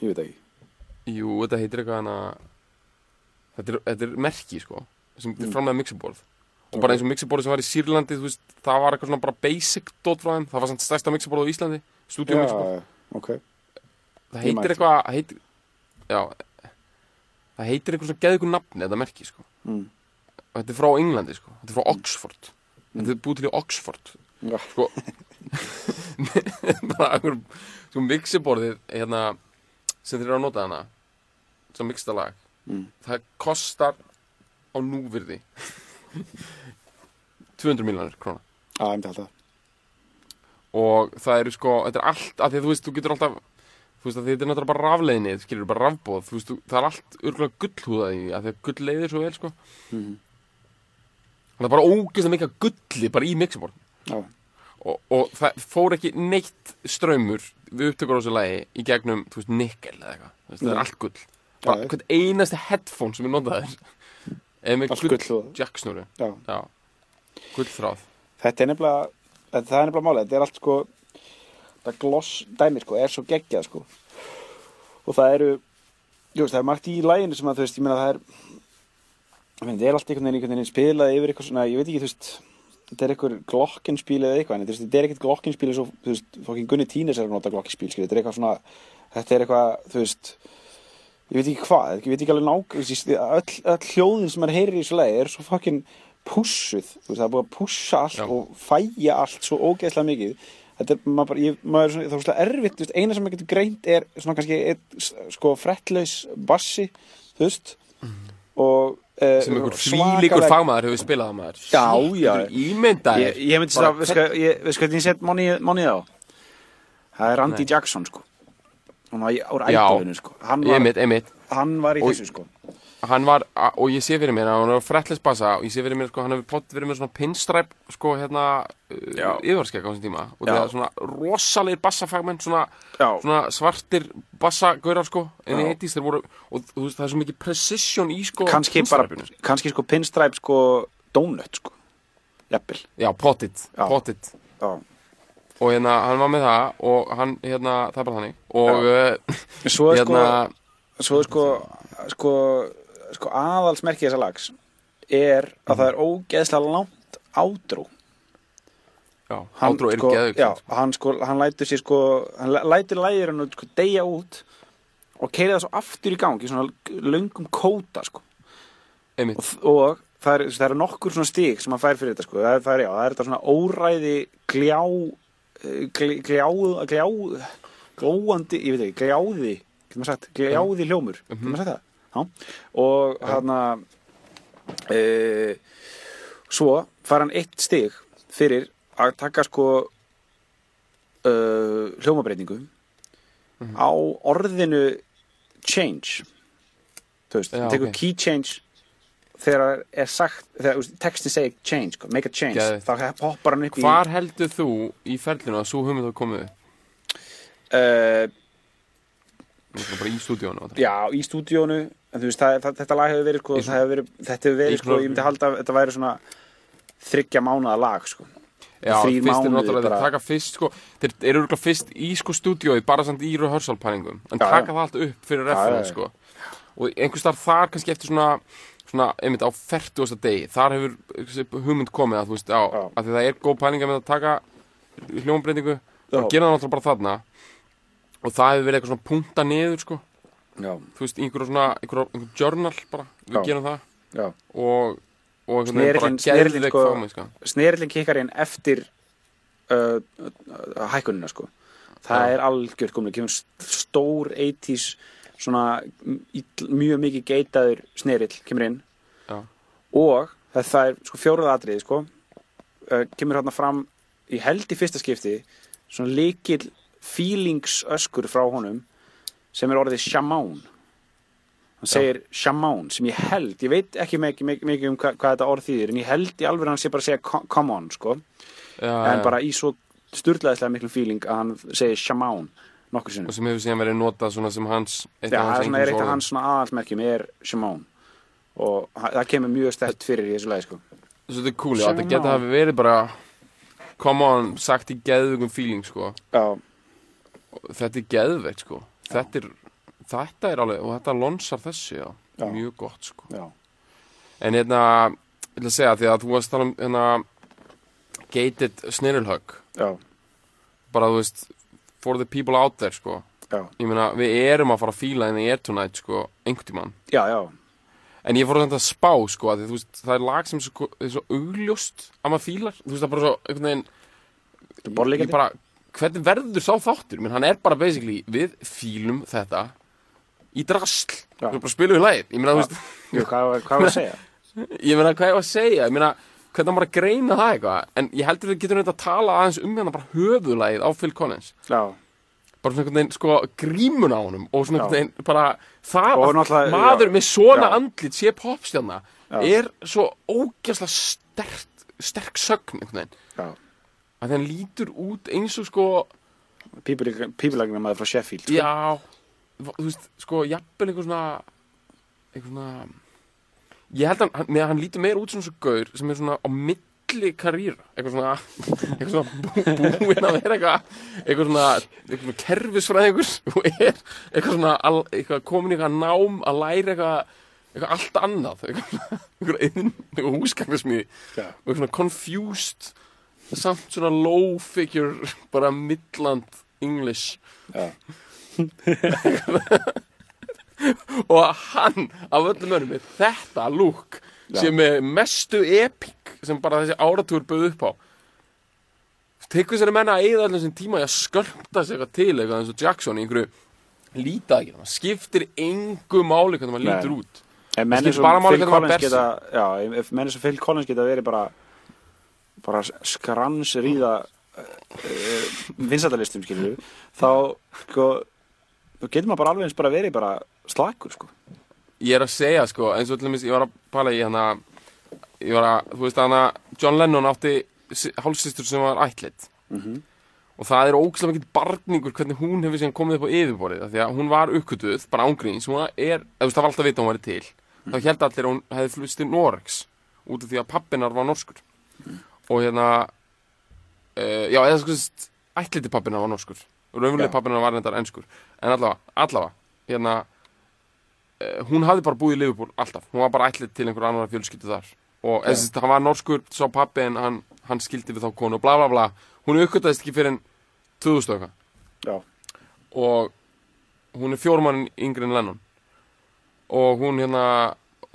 Speaker 2: Ég veit ekki.
Speaker 3: jú, þetta heitir eitthvað hana þetta er, þetta er merki sko sem
Speaker 2: Mm.
Speaker 3: framlega mixerboard og bara eins og mixerboardið sem var í Sýrlandi veist, það var eitthvað svona bara basic dot frá þeim. Það var samt stærsta mixerboard á Íslandi stúdíu mixerboard
Speaker 2: Já, ok.
Speaker 3: það heitir eitthvað það heitir, já það heitir eitthvað svona geðu ykkur nafni þetta merki sko.
Speaker 2: Mm.
Speaker 3: og þetta er frá Englandi sko. Þetta er frá Oxford þetta er búið til í Oxford
Speaker 2: Já.
Speaker 3: sko bara einhver sko mixerborðið hérna sem þeir eru að nota hana sem mixta lag
Speaker 2: Mm.
Speaker 3: það kostar á núvirði 200 miljonir króna
Speaker 2: Já, ég myndi alltaf.
Speaker 3: og það eru sko, þetta er allt af því að þú veist, þú getur alltaf þú veist að þetta er náttúrulega bara rafleiðinni, skilur bara rafbóð þú veist, þú, það er allt örgulega gullhúðað í því að gull leiðir svo vel sko
Speaker 2: Mhm.
Speaker 3: Það er bara ógeðslega mikið gulli bara í mixerborð
Speaker 2: Já.
Speaker 3: og, og það fór ekki neitt strömmur við upptökur á þessu lagi í gegnum, þú veist, nikkel eða eitthvað það er allt gull bara
Speaker 2: Já.
Speaker 3: hvern einasti headphone sem er notaður eða með gull
Speaker 2: gullhúðað.
Speaker 3: jacksnúru
Speaker 2: Já.
Speaker 3: já, gullþráð
Speaker 2: Þetta er nefnilega, þetta, það er nefnilega málið. Þetta er allt sko, það gloss dæmi sko, er svo geggjað sko. Og það eru, jú veist, það er margt í læginu sem að þú veist, ég meina það er, það er allt einhvern veginn, einhvern veginn spilað yfir eitthvað svona, ég veit ekki, þú veist, þetta er eitthvað glokkinspíl eða eitthvað, en þetta er ekkert glokkinspíl eins og, þú veist, fokkin Gunni Tínes er að nota glokkinspíl, skilja, þetta er eitthvað svona, þetta er eitthvað, þú veist, ég veit ekki hvað, ég veit ekki alveg nák, öll, öll hljóðin sem maður heyrir í þessu lagi er svo fokkin pussuð, veist, það er búið að pussa allt
Speaker 3: Já.
Speaker 2: og fæja allt svo ógeðslega mikið þetta er, maður bara, ég, maður er svona, það er svona erfitt, veist, eina sem maður getur greint er svona kannski einn, sko, frettlaus bassi, þú veist og uh,
Speaker 3: sem einhver flýlíkur fagmaður hefur spilað á maður.
Speaker 2: Já, já.
Speaker 3: Ímyndaðir
Speaker 2: ég, ég myndi að, hvað, ég, veist hvað, ég set monnið á? Það er Randy
Speaker 3: Nei.
Speaker 2: Jackson, sko. Hann var í, úr ædolinu, sko. Hann var,
Speaker 3: Einmitt, einmitt.
Speaker 2: hann var í
Speaker 3: Og-
Speaker 2: þessu, sko
Speaker 3: hann var, og ég sé fyrir mér hann var frettlis bassa og ég sé fyrir mér sko, hann hefur pott verið með svona pinstræp sko hérna uh, yfirskegg á þessum tíma. Og það er svona rosalegir bassafagmenn svona, svona svartir bassagaurar sko en í
Speaker 2: Já.
Speaker 3: heitist þeir voru og þú veist það er svo mikið precision í sko
Speaker 2: kannski bara,
Speaker 3: pinstripinu, sko.
Speaker 2: sko pinstripe, sko donut, sko. Jafnvel,
Speaker 3: já, pottit, og hérna hann var með það og hann hérna það er bara þannig. Og uh,
Speaker 2: svo er
Speaker 3: hérna
Speaker 2: sko svo er sko, sko, sko aðalsmerki þessa lags er að það er ógeðslega langt ádró
Speaker 3: já, átrú er
Speaker 2: sko,
Speaker 3: geðug
Speaker 2: já, hann sko, hann lætur sér sko hann læ- lætur lægir hann sko deyja út og keira það svo aftur í gang í svona löngum kóta sko. Og, og það er, það er nokkur svona stík sem hann fær fyrir þetta sko. Það það er, já, það er þetta svona óræði gljá eh, gl- gljá, gljá glóandi, ég veit ekki, gljáði getur maður sagt, gljáði hljómur getur maður sagt það, og hann að e, svo fær hann eitt stig fyrir að taka sko uh, hljómabreitingu á orðinu change. Þú veist, það tekur
Speaker 3: ok.
Speaker 2: key change þegar er sagt þegar þú textin segir change, sko, make a change.
Speaker 3: Geðveikt.
Speaker 2: þá hoppar hann upp
Speaker 3: hvar heldur þú í ferlinu að svo hugmynd hafa komið
Speaker 2: í uh,
Speaker 3: bara í stúdíónu
Speaker 2: já, í stúdíónu en þú veist, það, þetta lag hefur verið, sko,
Speaker 3: Í
Speaker 2: hefur verið þetta hefur verið, sko, ég myndi halda að þetta væri svona þryggja mánuða lag, sko
Speaker 3: Já, fyrst er náttúrulega þeir taka fyrst sko, þeir eru örgulega fyrst í sko stúdíóið bara samt í rehearsal pælingum en
Speaker 2: Já,
Speaker 3: taka
Speaker 2: já.
Speaker 3: það allt upp fyrir
Speaker 2: Já, já,
Speaker 3: referens
Speaker 2: já.
Speaker 3: sko og einhvers þar þar kannski eftir svona svona, einmitt á 40. degi þar hefur hugmynd komið að þú veist, á,
Speaker 2: Já.
Speaker 3: að það er góð pælinga með að taka hljómbreytingu
Speaker 2: Já.
Speaker 3: og gera það náttúrulega bara þarna og það hefur verið eitthvað svona punta niður sko,
Speaker 2: já,
Speaker 3: þú veist, einhverju svona einhverju, einhverju journal bara, við
Speaker 2: Já.
Speaker 3: gerum það.
Speaker 2: Já.
Speaker 3: Og, og einhvern veginn bara
Speaker 2: Snerillinn- snerillinn,
Speaker 3: geðveik
Speaker 2: sko-
Speaker 3: fámennska.
Speaker 2: snerillin kikkar inn eftir uh, uh, hækkunina sko. Það er algjört komið, kemur st- stór 80s svona ill, mjög mikið geitaður snerill kemur inn.
Speaker 3: Já.
Speaker 2: og það, það er sko fjóruða atriði sko. Uh, kemur hérna fram í held í fyrsta skipti svona líkil feelings öskur frá honum sem er orðið shamán hann segir shamán sem ég held, ég veit ekki mikið, mikið, mikið um hva, hvað þetta orð þýðir en ég held í alveg hann sé bara að segja co- come on sko.
Speaker 3: Já,
Speaker 2: en
Speaker 3: já.
Speaker 2: bara í svo sturlaðislega miklum feeling að hann segir shamán nokkur sinnum.
Speaker 3: Og sem hefur síðan verið notað svona sem hans eitt
Speaker 2: Já,
Speaker 3: af
Speaker 2: er er eitt af hans svona aðalsmerkjum er shamán og það kemur mjög stert fyrir í þessu lagi sko.
Speaker 3: Svo þetta er cool, já, þetta geta hafi verið bara come on, sagt í geðveikum feeling sko,
Speaker 2: Já,
Speaker 3: þetta er geðveikt sko þetta er, þetta er alveg og þetta lonsar þessu, já,
Speaker 2: Já.
Speaker 3: mjög gott sko.
Speaker 2: Já,
Speaker 3: en hérna, ég ætla að segja því að þú varst að tala um hérna gated snirulhug
Speaker 2: já,
Speaker 3: bara þú veist, for the people out there sko,
Speaker 2: já,
Speaker 3: ég meina, við erum að fara að fíla in the air tonight sko, einhvern tímann.
Speaker 2: Já, já,
Speaker 3: En ég fór þetta að spá, sko, að því, þú veist, það er lag sem er svo, er svo augljóst að maður fílar, þú veist, það er bara svo, einhvern veginn,
Speaker 2: Þetta er
Speaker 3: ég bara, hvernig verður sá þáttur? Menn hann er bara basically, við fílum þetta í drasl,
Speaker 2: Já.
Speaker 3: við bara spilum við lagið, ég meina, þú veist,
Speaker 2: Jú, hvað, hvað var að segja?
Speaker 3: ég meina, hvað ég var að segja, ég meina, hvernig á maður að greina það eitthvað, en ég heldur við getum þetta að tala aðeins um hérna bara höfuðlagið á Phil Collins,
Speaker 2: Já,
Speaker 3: bara svona einhvern veginn, sko, grímun á honum og svona
Speaker 2: Já.
Speaker 3: einhvern veginn, bara, það
Speaker 2: Og
Speaker 3: að
Speaker 2: náttúrulega-
Speaker 3: maður
Speaker 2: já.
Speaker 3: með svona
Speaker 2: Já.
Speaker 3: andlit sé popstjarna
Speaker 2: Já.
Speaker 3: er svo ógæslega sterk, sterk sögn einhvern veginn að hann lítur út eins og sko
Speaker 2: Pípulagnar maður frá Sheffield sko.
Speaker 3: já, þú veist, sko jafnvel einhver svona einhver svona ég held að hann, með, hann lítur meira út svona svo gaur sem er svona á milli karýra eitthvað svona eitthvað svona bú, búinn að vera eitthvað eitthvað svona, eitthvað svona kerfisfræðingur og er eitthvað svona al, eitthvað komin í eitthvað nám að læra eitthvað eitthvað allt annað eitthvað, eitthvað, eitthvað, eitthvað húsgagnarsmiði og eitthvað svona confused samt svona low figure bara midland English.
Speaker 2: Já.
Speaker 3: og hann af öllum önum með þetta lúk
Speaker 2: Já.
Speaker 3: sem er mestu epík sem bara þessi áratúr bauð upp á. Tekur þessari menna að eða allir sem tíma í að skölda sig eitthvað til eitthvað eins og Jackson í einhverju lítið ekki, það skiptir engu máli hvernig maður lítur út.
Speaker 2: Menn
Speaker 3: skiptir bara máli hvernig maður
Speaker 2: Collins
Speaker 3: ber
Speaker 2: geta Já, ef menn eins og Phil Collins geta verið bara bara skrans ríða uh, vinsætalistum skilur þá sko þá getur maður bara alveg eins bara verið bara slakur sko.
Speaker 3: Ég er að segja sko, eins og til dæmis ég var að pæla í hana ég var að, þú veist hana John Lennon átti hálfsistur sem var ætlit
Speaker 2: Mhm.
Speaker 3: og það er ógæslega mikill barningur hvernig hún hefur síðan komið upp á yfirborðið af því að hún var uppkvötuð, bara ángríns hún er, þú veist það var alltaf að vita hún væri til. Þá held allir að hún hefði flust til Norex út af því að pappinar var norskur og hérna uh, já, eða sko ætliti pappinar var norskur. Raunveruleg
Speaker 2: Já.
Speaker 3: pappinar var reyndar enskur. En allavega, allavega hérna uh, hún hafði bara búið í Liverpool alltaf, hún var bara ætlit til einhver annar fjölskyldu þar. Og eða, hann var norskur, sá pappi en hann, hann skildi við þá konu og bla bla bla. Hún uppgötaðist ekki fyrir en 2000 og eitthvað. Og hún er fjórmann yngri en Lennon. Og hún hérna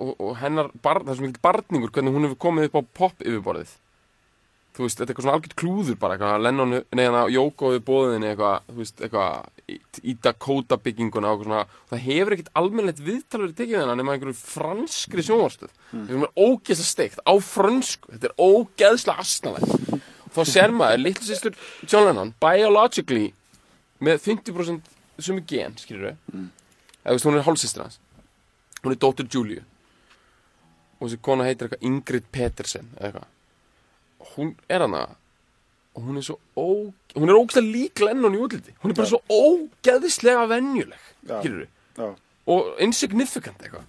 Speaker 3: og, og hennar, bar, það er svo mikil barningur hvernig hún hefur komið upp á pop yfirborðið þú veist, þetta er eitthvað svona algjört klúður bara eitthvað, Lennon, nei hérna Jóko við bóðinni eitthvað, þú veist, eitthvað í, í Dakota bygginguna og svona það hefur ekkert almennlegt viðtal verið tekið hennar nema einhverju franskri sjónvarstöð mm. sem er ógeðslega steikt á frönsku þetta er ógeðslega asnalegt. Þá sér maður, litlu sýstur John Lennon, biologically með 50% sumi gen, skilur við mm. eða þú veist, hún er hálfsýstir hans. Hún er dóttir Júliu og þessi kona heitir eitthvað Ingrid Petersen eitthvað hún er hana og hún er svo ó, hún er ógeðslega lík Lennon í útliti. Hún er bara svo ógeðislega venjuleg skilur við, og insignificant eitthvað.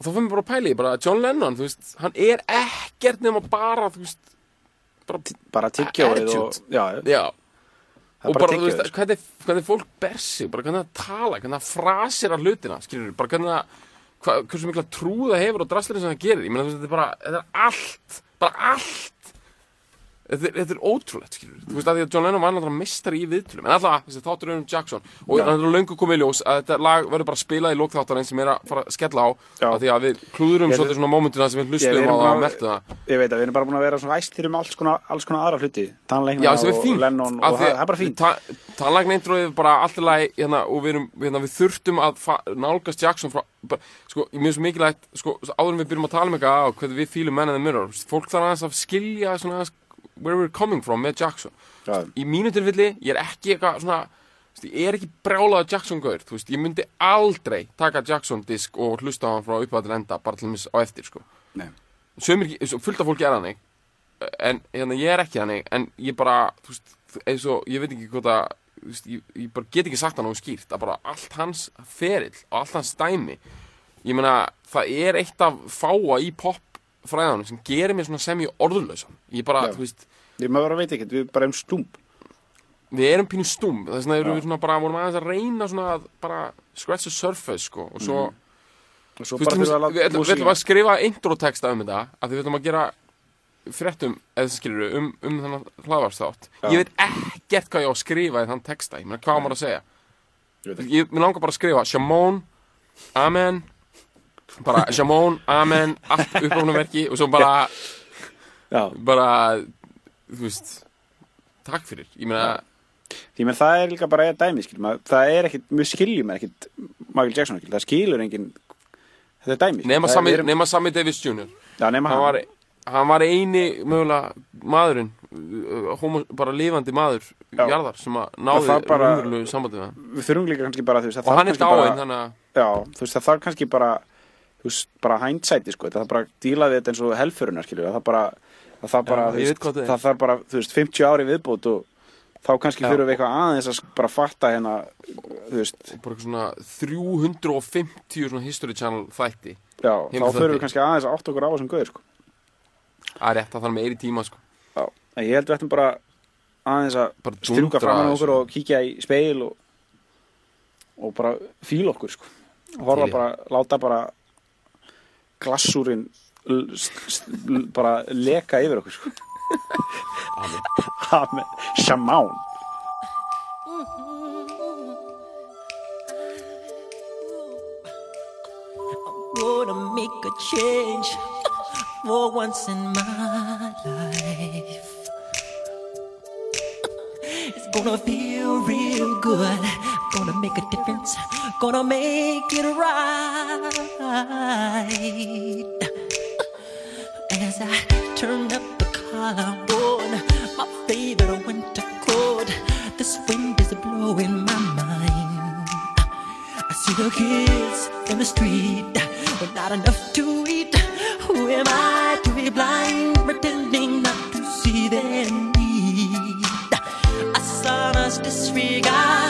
Speaker 3: Og þá fyrir mér bara að pæla í bara John Lennon, þú veist, hann er ekkert nema bara, þú veist bara,
Speaker 2: bara tyggjóið og. Já, já,
Speaker 3: og
Speaker 2: bara
Speaker 3: bara, þú veist,
Speaker 2: tyggjóið
Speaker 3: hvernig, hvernig fólk ber sig, bara hvernig það tala, hvernig það frasir að hlutina, skilur bara hvernig það, hversu mikla trú það hefur á drastlinn sem það gerir. Ég meina þú veist, þetta er bara, þetta er allt bara allt Þetta er, er ótrúlegt, skilur Þú veist að því að John Lennon var náttúrulega mistari í viðtölum. En alltaf, þessi þáttur er um Jackson. Og það er löngu komið í ljós að þetta lag verður bara spilað í lókþáttarinn sem er að fara að skella á af Því að við klúðurum svolítið svona mómentina sem við
Speaker 2: við
Speaker 3: á það
Speaker 2: að-
Speaker 3: mertu það.
Speaker 2: Ég veit að við erum bara búin að vera svona æstir um alls konar, alls konar aðra hluti. Tannleikna og Lennon og það
Speaker 3: að
Speaker 2: er bara fínt.
Speaker 3: ta- Tannlæknaintróið er bara allt í lagi hérna, og við, erum, hérna, við þurftum að nálgast Jackson frá, sko, mjög svo mikilvægt sko, áður en við byrjum að tala um eitthvað á hvernig við fílum menn in the mirror fólk þarf aðeins að skilja svona, aðeins where we're coming from með Jackson
Speaker 2: Já.
Speaker 3: í mínu tilfelli, ég er ekki eitthvað svona ég er ekki brjálaður Jackson gaur þú veist, ég myndi aldrei taka Jackson disk og hlusta á hann frá upphæða til enda bara til þess á eftir sko. Sumir, fullt af fólki er þannig en hérna, ég er ekki þannig en ég bara, þú veist, eins og ég veit ekki það, þú veist, ég, ég bara get ekki sagt það nógu skýrt, að bara allt hans ferill og allt hans dæmi ég meina, það er eitt af fáa í pop fræðanum sem gerir mér svona sem ég orðulausan ég bara,
Speaker 2: Já.
Speaker 3: þú veist,
Speaker 2: Ég maður bara veit ekki, við bara erum stúm
Speaker 3: við erum pínu stúm þess vegna erum við svona bara, vorum aðeins að reyna svona að bara scratch the surface, sko og svo,
Speaker 2: Og svo
Speaker 3: þú
Speaker 2: bara
Speaker 3: veist,
Speaker 2: þurfum
Speaker 3: við,
Speaker 2: við að
Speaker 3: við, við ætlum að skrifa introtexta um þetta, af því við ætlum að gera fréttum, eða skilur um, um þannig hlaðvarsþátt
Speaker 2: Já.
Speaker 3: ég veit ekkert hvað ég á að skrifa í þann texta ég meina, hvað á maður að segja?
Speaker 2: Ég veit ekki.
Speaker 3: ég mér langar bara að skrifa Shamon, Amen bara Shamon, Amen allt upprófnumerki og svo bara
Speaker 2: Já,
Speaker 3: bara, þú veist takk fyrir, ég meina
Speaker 2: því menn það er líka bara eða dæmi skilur, maður, það er ekkit, við skiljum ekkit Michael Jackson ekki, það skilur engin þetta er dæmi
Speaker 3: nema
Speaker 2: Það er-
Speaker 3: nema sami Davis Jr.
Speaker 2: Já, nema
Speaker 3: hann
Speaker 2: hann,
Speaker 3: var, hann var eini mögulega maðurinn uh, homo, bara lifandi maður
Speaker 2: Já.
Speaker 3: jarðar sem að náði
Speaker 2: það bara-
Speaker 3: raunverulegu sambandi við hann.
Speaker 2: við þurfum líka kannski bara þú veist, það
Speaker 3: og
Speaker 2: þarf
Speaker 3: hann er
Speaker 2: kannski bara-
Speaker 3: dáinn þannig að
Speaker 2: Já, þú veist, það þarf kannski bara veist, bara hindsighti, sko það þarf bara að díla við þetta eins og helfuruna, skilur það bara, það þarf bara,
Speaker 3: ég
Speaker 2: veist,
Speaker 3: það er.
Speaker 2: það þarf bara, þú veist, 50 ári viðbót og þá kannski þurfum við eitthvað aðeins að bara fatta hérna, þú veist,
Speaker 3: bara eitthvað svona 350 svona History Channel þætti
Speaker 2: já,
Speaker 3: Heim
Speaker 2: þá þurfum við kannski aðeins að átta okkur á þessum gauður, sko.
Speaker 3: að rétt að það er með eiri tíma sko.
Speaker 2: Já, en ég held við ættum bara aðeins að strjúka fram
Speaker 3: þessu.
Speaker 2: okkur og kíkja í speil og, og bara fíla okkur, sko. Horfa bara, láta bara glassúrin bara leka yfir okkur, sko.
Speaker 3: Amen.
Speaker 2: Amen. Shamán.
Speaker 4: gonna make a change for once in my life. It's gonna feel real good. Gonna make a difference. Gonna make it right. As I turn up the collar on my favorite winter coat, this wind is blowing my mind. I see the kids in the street with not enough to eat. Who am I to be blind, disregard,